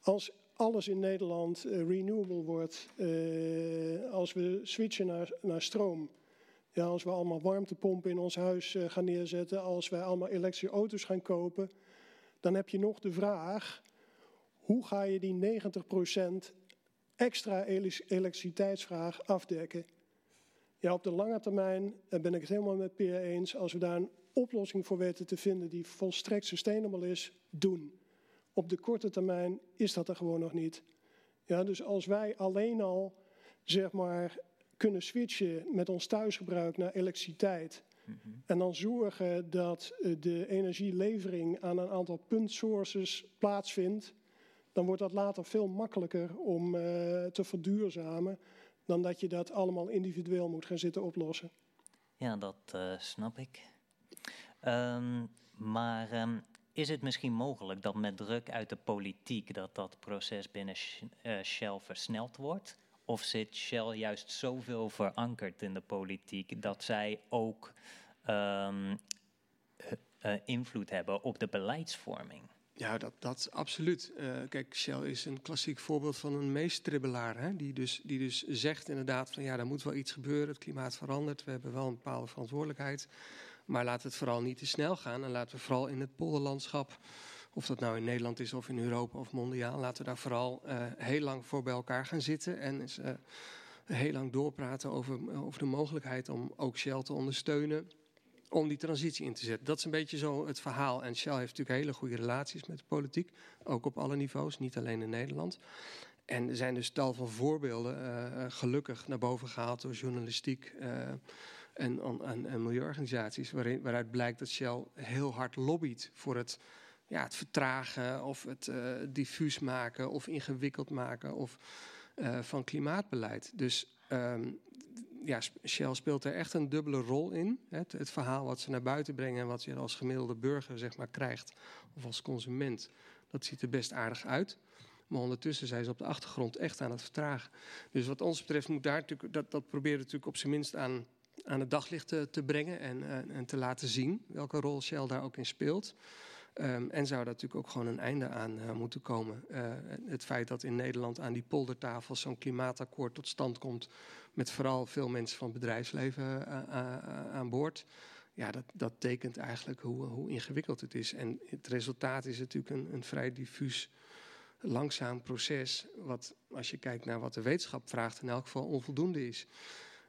Als alles in Nederland renewable wordt, als we switchen naar, naar stroom, ja, als we allemaal warmtepompen in ons huis gaan neerzetten, als wij allemaal elektrische auto's gaan kopen, dan heb je nog de vraag: hoe ga je die 90% extra elektriciteitsvraag afdekken? Ja, op de lange termijn ben ik het helemaal met Peer eens. Als we daar een oplossing voor weten te vinden die volstrekt sustainable is, doen. Op de korte termijn is dat er gewoon nog niet. Ja, dus als wij alleen al zeg maar, kunnen switchen met ons thuisgebruik naar elektriciteit en dan zorgen dat eh, de energielevering aan een aantal puntsources plaatsvindt. Dan wordt dat later veel makkelijker om uh, te verduurzamen dan dat je dat allemaal individueel moet gaan zitten oplossen. Ja, dat uh, snap ik. Um, maar um, is het misschien mogelijk dat met druk uit de politiek dat dat proces binnen Shell versneld wordt? Of zit Shell juist zoveel verankerd in de politiek dat zij ook um, uh, invloed hebben op de beleidsvorming? Ja, dat, dat absoluut. Uh, kijk, Shell is een klassiek voorbeeld van een meestribbelaar. Hè? Die, dus, die dus zegt inderdaad van ja, er moet wel iets gebeuren. Het klimaat verandert. We hebben wel een bepaalde verantwoordelijkheid. Maar laat het vooral niet te snel gaan. En laten we vooral in het polderlandschap, of dat nou in Nederland is of in Europa of mondiaal, laten we daar vooral uh, heel lang voor bij elkaar gaan zitten. En eens, uh, heel lang doorpraten over, over de mogelijkheid om ook Shell te ondersteunen om die transitie in te zetten. Dat is een beetje zo het verhaal. En Shell heeft natuurlijk hele goede relaties met de politiek, ook op alle niveaus, niet alleen in Nederland. En er zijn dus tal van voorbeelden gelukkig naar boven gehaald door journalistiek en, en, en, milieuorganisaties, waarin, waaruit blijkt dat Shell heel hard lobbyt voor het, ja, het vertragen of het uh, diffuus maken of ingewikkeld maken of, van klimaatbeleid. Dus um, ja, Shell speelt er echt een dubbele rol in. Het, het, verhaal wat ze naar buiten brengen en wat je als gemiddelde burger zeg maar, krijgt, of als consument, dat ziet er best aardig uit. Maar ondertussen zijn ze op de achtergrond echt aan het vertragen. Dus wat ons betreft moet daar natuurlijk, dat, dat proberen natuurlijk op zijn minst aan, aan het daglicht te, brengen en, en, en, te laten zien welke rol Shell daar ook in speelt. Um, en zou daar natuurlijk ook gewoon een einde aan uh, moeten komen. Uh, het feit dat in Nederland aan die poldertafel zo'n klimaatakkoord tot stand komt, met vooral veel mensen van het bedrijfsleven uh, aan boord. Ja, dat, dat tekent eigenlijk hoe, hoe, ingewikkeld het is. En het resultaat is natuurlijk een, een vrij diffuus, langzaam proces. Wat, als je kijkt naar wat de wetenschap vraagt, in elk geval onvoldoende is.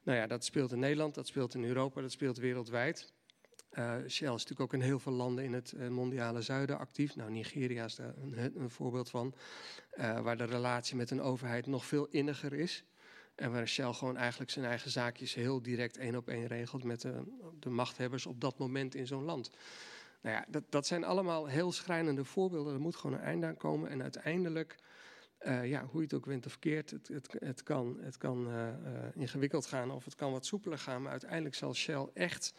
Nou ja, dat speelt in Nederland, dat speelt in Europa, dat speelt wereldwijd. Uh, Shell is natuurlijk ook in heel veel landen in het uh, mondiale zuiden actief. Nou, Nigeria is daar een, een voorbeeld van. Uh, waar de relatie met een overheid nog veel inniger is. En waar Shell gewoon eigenlijk zijn eigen zaakjes heel direct één op één regelt met de, de machthebbers op dat moment in zo'n land. Nou ja, dat, dat zijn allemaal heel schrijnende voorbeelden. Er moet gewoon een einde aan komen. En uiteindelijk, ja, hoe je het ook wint of keert, het, het, het kan, het kan ingewikkeld gaan of het kan wat soepeler gaan. Maar uiteindelijk zal Shell echt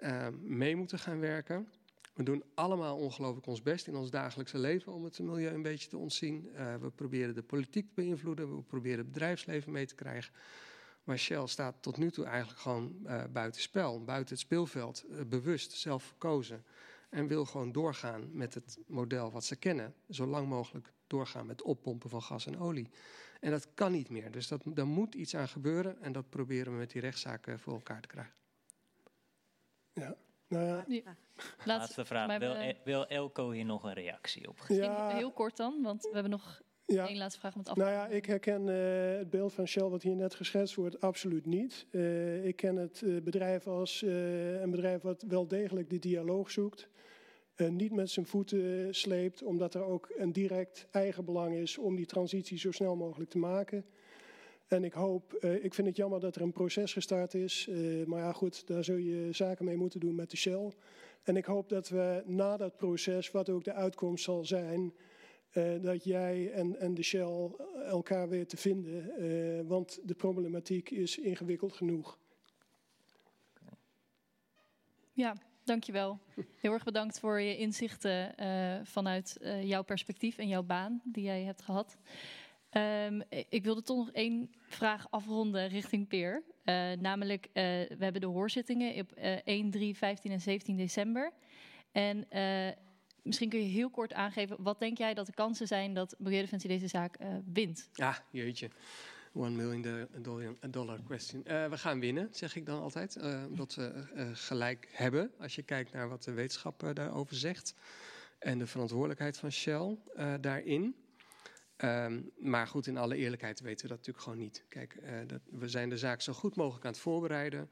uh, mee moeten gaan werken. We doen allemaal ongelooflijk ons best in ons dagelijkse leven om het milieu een beetje te ontzien. Uh, we proberen de politiek te beïnvloeden, we proberen het bedrijfsleven mee te krijgen. Maar Shell staat tot nu toe eigenlijk gewoon uh, buiten spel, buiten het speelveld, bewust, zelf verkozen. En wil gewoon doorgaan met het model wat ze kennen, zo lang mogelijk doorgaan met oppompen van gas en olie. En dat kan niet meer. Dus dat, daar moet iets aan gebeuren. En dat proberen we met die rechtszaken voor elkaar te krijgen. Ja, nou ja. Laatste vraag. Wil, we- E- wil Elko hier nog een reactie op? Misschien heel kort dan, want we hebben nog Ja. één laatste vraag om het af Nou ja, ik herken eh, het beeld van Shell wat hier net geschetst wordt absoluut niet. Eh, ik ken het eh, bedrijf als eh, een bedrijf wat wel degelijk de dialoog zoekt. eh, niet met zijn voeten sleept, omdat er ook een direct eigen belang is om die transitie zo snel mogelijk te maken. En ik hoop, eh, ik vind het jammer dat er een proces gestart is. eh, maar ja, goed, daar zul je zaken mee moeten doen met de Shell. En ik hoop dat we na dat proces, wat ook de uitkomst zal zijn, eh, dat jij en, en de Shell elkaar weer te vinden. want de problematiek is ingewikkeld genoeg. Ja, dankjewel. Heel erg bedankt voor je inzichten vanuit jouw perspectief en jouw baan die jij hebt gehad. Ehm, ik wilde toch nog één vraag afronden richting Peer. Eh, namelijk, eh, we hebben de hoorzittingen op eh 1, 3, 15 en 17 december. En eh, misschien kun je heel kort aangeven, wat denk jij dat de kansen zijn dat Milieudefensie deze zaak wint? Ja, jeetje. One million do- dollar, dollar question. We gaan winnen, zeg ik dan altijd. omdat we gelijk hebben, als je kijkt naar wat de wetenschap daarover zegt. En de verantwoordelijkheid van Shell daarin. Ehm, maar goed, in alle eerlijkheid weten we dat natuurlijk gewoon niet. Kijk, eh, dat, we zijn de zaak zo goed mogelijk aan het voorbereiden.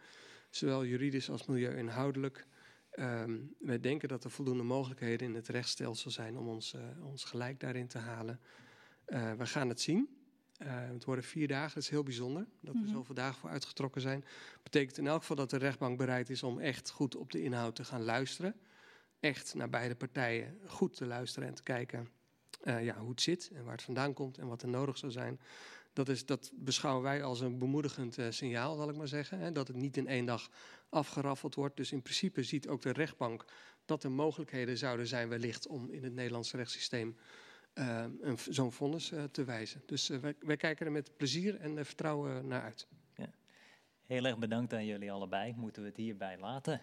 Zowel juridisch als milieu-inhoudelijk. Ehm, we denken dat er voldoende mogelijkheden in het rechtsstelsel zijn om ons, eh, ons gelijk daarin te halen. Eh, we gaan het zien. Het worden vier dagen, dat is heel bijzonder. Dat Mhm. er zoveel dagen voor uitgetrokken zijn. Betekent in elk geval dat de rechtbank bereid is om echt goed op de inhoud te gaan luisteren. Echt naar beide partijen goed te luisteren en te kijken eh, ja, hoe het zit en waar het vandaan komt en wat er nodig zou zijn. Dat, is, dat beschouwen wij als een bemoedigend eh, signaal, zal ik maar zeggen. Hè, dat het niet in één dag afgeraffeld wordt. Dus in principe ziet ook de rechtbank dat er mogelijkheden zouden zijn wellicht om in het Nederlandse rechtssysteem een v- zo'n vonnis eh, te wijzen. Dus wij, wij kijken er met plezier en vertrouwen naar uit. Heel erg bedankt aan jullie allebei. Moeten we het hierbij laten?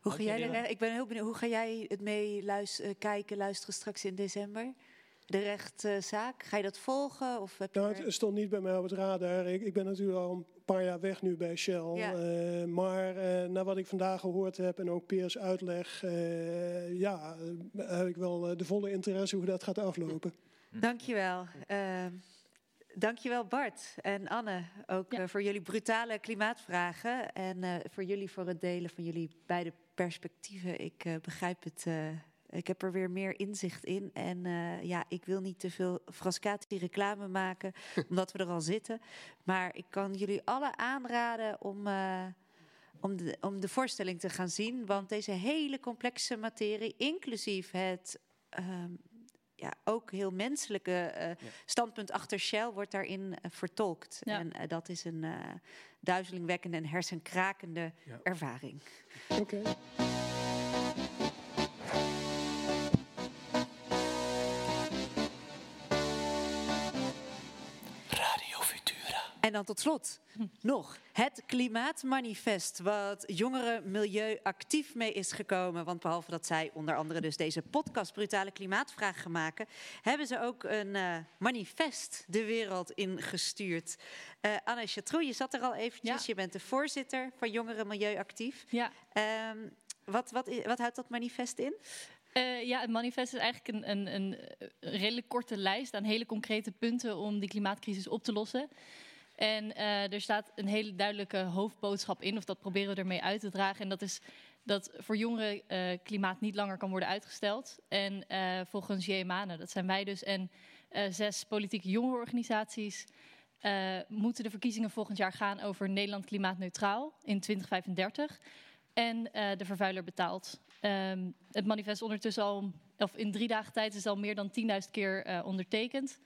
Hoe ga jij, ik ben heel benieuwd, hoe ga jij het mee luis- eh, kijken, luisteren straks in december? De rechtszaak, ga je dat volgen? Of heb je Nou, het stond niet bij mij op het radar. Ik, ik ben natuurlijk al een paar jaar weg nu bij Shell. Ja. Eh, maar eh naar wat ik vandaag gehoord heb en ook Peers uitleg, eh, ja, heb ik wel eh, de volle interesse hoe dat gaat aflopen. Dankjewel. Uh, dankjewel Bart en Anne ook voor jullie brutale klimaatvragen. En eh, voor jullie voor het delen van jullie beide perspectieven. Ik eh, begrijp het. Ik heb er weer meer inzicht in. En eh, ja, ik wil niet te veel frascati reclame maken, omdat we er al zitten. Maar ik kan jullie alle aanraden om... eh, om de, om de voorstelling te gaan zien. Want deze hele complexe materie, inclusief het ehm, ja, ook heel menselijke eh, standpunt achter Shell, wordt daarin vertolkt. Ja. En dat is een eh duizelingwekkende en hersenkrakende Ja. ervaring. Oké. Radio En dan tot slot nog het klimaatmanifest, wat jongeren milieu actief mee is gekomen. Want behalve dat zij onder andere dus deze podcast Brutale Klimaatvragen maken, hebben ze ook een eh, manifest de wereld ingestuurd. Eh Anne Chatrou, je zat er al eventjes. Je bent de voorzitter van Jongeren Milieu Actief. Ja. Ehm, wat, wat, wat houdt dat manifest in? Eh, ja, het manifest is eigenlijk een, een, een redelijk korte lijst aan hele concrete punten om die klimaatcrisis op te lossen. En eh, er staat een hele duidelijke hoofdboodschap in, of dat proberen we ermee uit te dragen. En dat is dat voor jongeren eh, klimaat niet langer kan worden uitgesteld. En eh, volgens JMANE, dat zijn wij dus, en zes politieke jongerenorganisaties, moeten de verkiezingen volgend jaar gaan over Nederland klimaatneutraal in 2035. En de vervuiler betaalt. Ehm, het manifest ondertussen al, of in drie dagen tijd is al meer dan 10.000 keer ondertekend.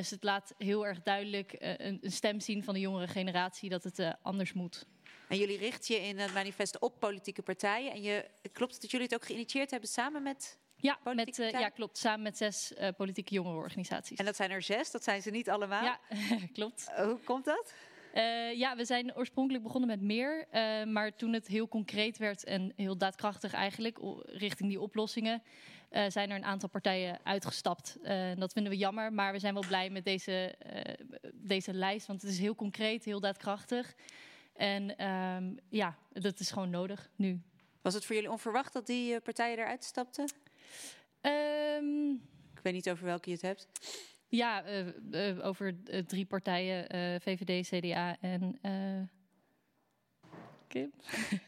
Dus het laat heel erg duidelijk eh, een, een stem zien van de jongere generatie dat het eh, anders moet. En jullie richten je in het manifest op politieke partijen. En je, klopt het dat jullie het ook geïnitieerd hebben samen met Ja, met, ja klopt. Samen met zes eh, politieke jongerenorganisaties. En dat zijn er zes, dat zijn ze niet allemaal? Ja, klopt. Hoe komt dat? Eh, ja, we zijn oorspronkelijk begonnen met meer. eh, maar toen het heel concreet werd en heel daadkrachtig eigenlijk richting die oplossingen... eh, zijn er een aantal partijen uitgestapt. Dat vinden we jammer, maar we zijn wel blij met deze, deze lijst, want het is heel concreet, heel daadkrachtig. En um, ja, dat is gewoon nodig nu. Was het voor jullie onverwacht dat die partijen eruit stapten? Um, Ik weet niet over welke je het hebt. Ja, over drie partijen, VVD, CDA en Kim.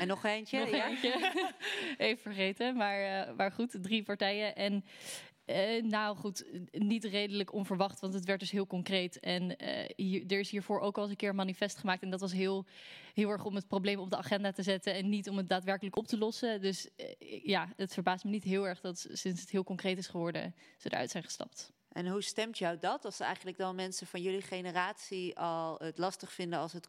En nog eentje? nog eentje. Even vergeten, maar, maar goed, drie partijen. En uh, nou goed, niet redelijk onverwacht, want het werd dus heel concreet. En uh, hier, er is hiervoor ook al eens een keer een manifest gemaakt. En dat was heel, heel erg om het probleem op de agenda te zetten en niet om het daadwerkelijk op te lossen. Dus ja, het verbaast me niet heel erg dat sinds het heel concreet is geworden, ze eruit zijn gestapt. En hoe stemt jou dat? Als eigenlijk dan mensen van jullie generatie al het lastig vinden als het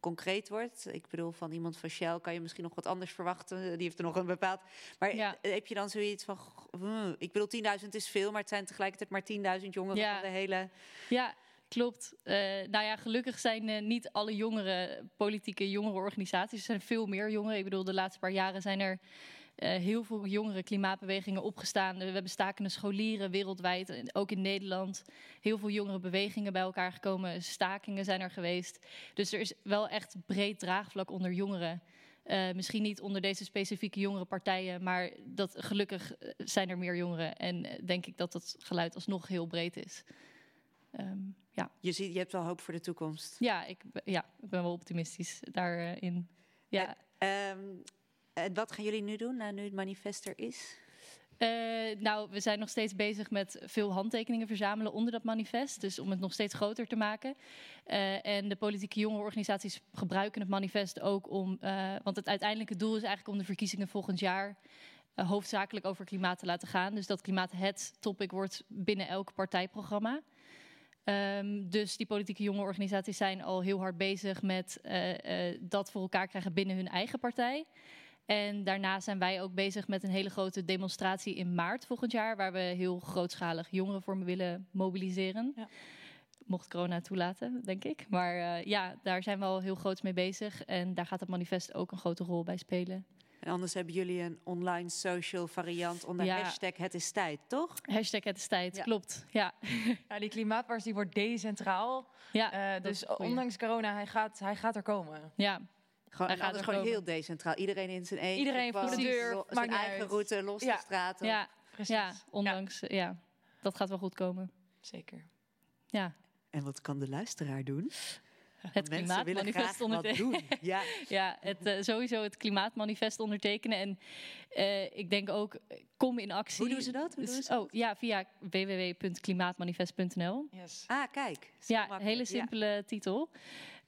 concreet wordt. Ik bedoel, van iemand van Shell kan je misschien nog wat anders verwachten. Die heeft er nog een bepaald. Maar ja. heb je dan zoiets van. Hmm, ik bedoel, 10.000 is veel, maar het zijn tegelijkertijd maar 10.000 jongeren ja. van de hele. Ja. Klopt. Uh, nou ja, gelukkig zijn uh, niet alle jongeren politieke jongerenorganisaties. Er zijn veel meer jongeren. Ik bedoel, de laatste paar jaren zijn er heel veel jongere klimaatbewegingen opgestaan. We hebben stakende scholieren wereldwijd, ook in Nederland. Heel veel jongere bewegingen bij elkaar gekomen. Stakingen zijn er geweest. Dus er is wel echt breed draagvlak onder jongeren. Uh, misschien niet onder deze specifieke jongere partijen, maar dat, gelukkig zijn er meer jongeren. En denk ik dat dat geluid alsnog heel breed is. Um, ja. je, ziet, je hebt wel hoop voor de toekomst. Ja, ik, ja, ik ben wel optimistisch daarin. Ja. Um, en wat gaan jullie nu doen, nou, nu het manifest er is? Uh, nou, we zijn nog steeds bezig met veel handtekeningen verzamelen onder dat manifest. Dus om het nog steeds groter te maken. En de politieke jongerenorganisaties gebruiken het manifest ook om. Want het uiteindelijke doel is eigenlijk om de verkiezingen volgend jaar. hoofdzakelijk over klimaat te laten gaan. Dus dat klimaat het topic wordt binnen elk partijprogramma. Um, dus die politieke jongerenorganisaties zijn al heel hard bezig met dat voor elkaar krijgen binnen hun eigen partij. En daarna zijn wij ook bezig met een hele grote demonstratie in maart volgend jaar, waar we heel grootschalig jongeren voor willen mobiliseren. Ja. Mocht corona toelaten, denk ik. Maar uh, ja, daar zijn we al heel groots mee bezig. En daar gaat het manifest ook een grote rol bij spelen. En anders hebben jullie een online social variant onder ja. hashtag Het is tijd, toch? Hashtag Het is tijd, ja. klopt. Ja. ja, die klimaatmars die wordt decentraal. Ja, uh, dus ondanks corona, hij gaat, hij gaat er komen. Ja, gewoon, en anders gewoon heel decentraal. Iedereen in zijn eigen Iedereen voor de deur, zijn eigen uit. route, los ja. de straten. Ja, precies. Ja, ondanks, ja. ja. Dat gaat wel goed komen. Zeker. Ja. En wat kan de luisteraar doen? Het klimaatmanifest ondertekenen. Ja, ja het, uh, sowieso het klimaatmanifest ondertekenen. En uh, ik denk ook, kom in actie. Hoe doen ze dat? Hoe doen ze oh, ja, via www.klimaatmanifest.nl. Yes. Ah, kijk. Ja, een hele simpele ja. titel.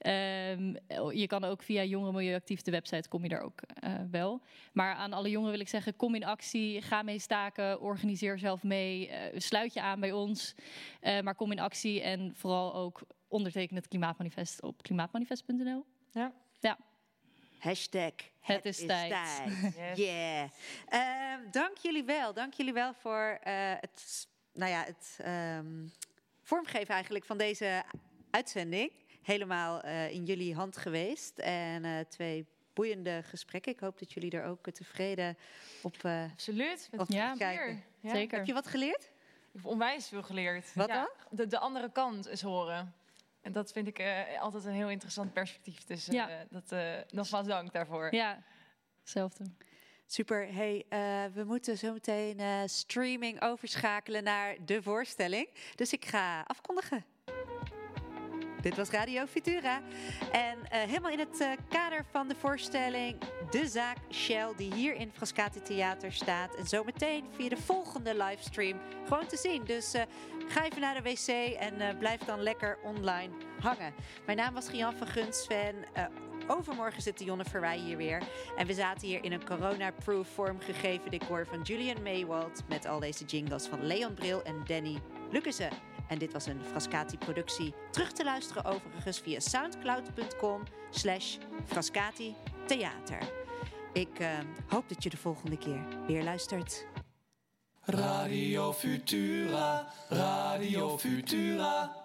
Um, je kan ook via Jongeren Milieuactief, de website, kom je daar ook uh, wel. Maar aan alle jongeren wil ik zeggen, kom in actie, ga mee staken, organiseer zelf mee, uh, sluit je aan bij ons. Maar kom in actie en vooral ook onderteken het klimaatmanifest op klimaatmanifest.nl. Ja. Ja. Hashtag het, het is, is tijd. tijd. yes. Yeah. Uh, dank jullie wel. Dank jullie wel voor uh, het, nou ja, het um, vormgeven eigenlijk van deze uitzending. Helemaal uh, in jullie hand geweest. En twee boeiende gesprekken. Ik hoop dat jullie er ook tevreden op, Absoluut. op ja, kijken. Ja. Zeker. Heb je wat geleerd? Ik heb onwijs veel geleerd. Wat ja, dan? De, de andere kant is horen. En dat vind ik uh, altijd een heel interessant perspectief. Dus uh, ja. dat, uh, nogmaals dank daarvoor. Ja, hetzelfde. Super. Hey, we moeten zo meteen streaming overschakelen naar de voorstelling. Dus ik ga afkondigen. Dit was Radio Futura. En uh, helemaal in het uh, kader van de voorstelling De Zaak Shell, die hier in Frascati Theater staat. En zometeen via de volgende livestream gewoon te zien. Dus uh, ga even naar de wc en blijf dan lekker online hangen. Mijn naam was Gian van Gunsven. Overmorgen zit Jonne Verwij hier weer. En we zaten hier in een corona-proof vormgegeven decor van Julian Maywald. Met al deze jingles van Leon Bril en Danny Lucassen. En dit was een Frascati-productie. Terug te luisteren overigens via soundcloud.com slash Frascati Theater. Ik uh, hoop dat je de volgende keer weer luistert. Radio Futura, Radio Futura.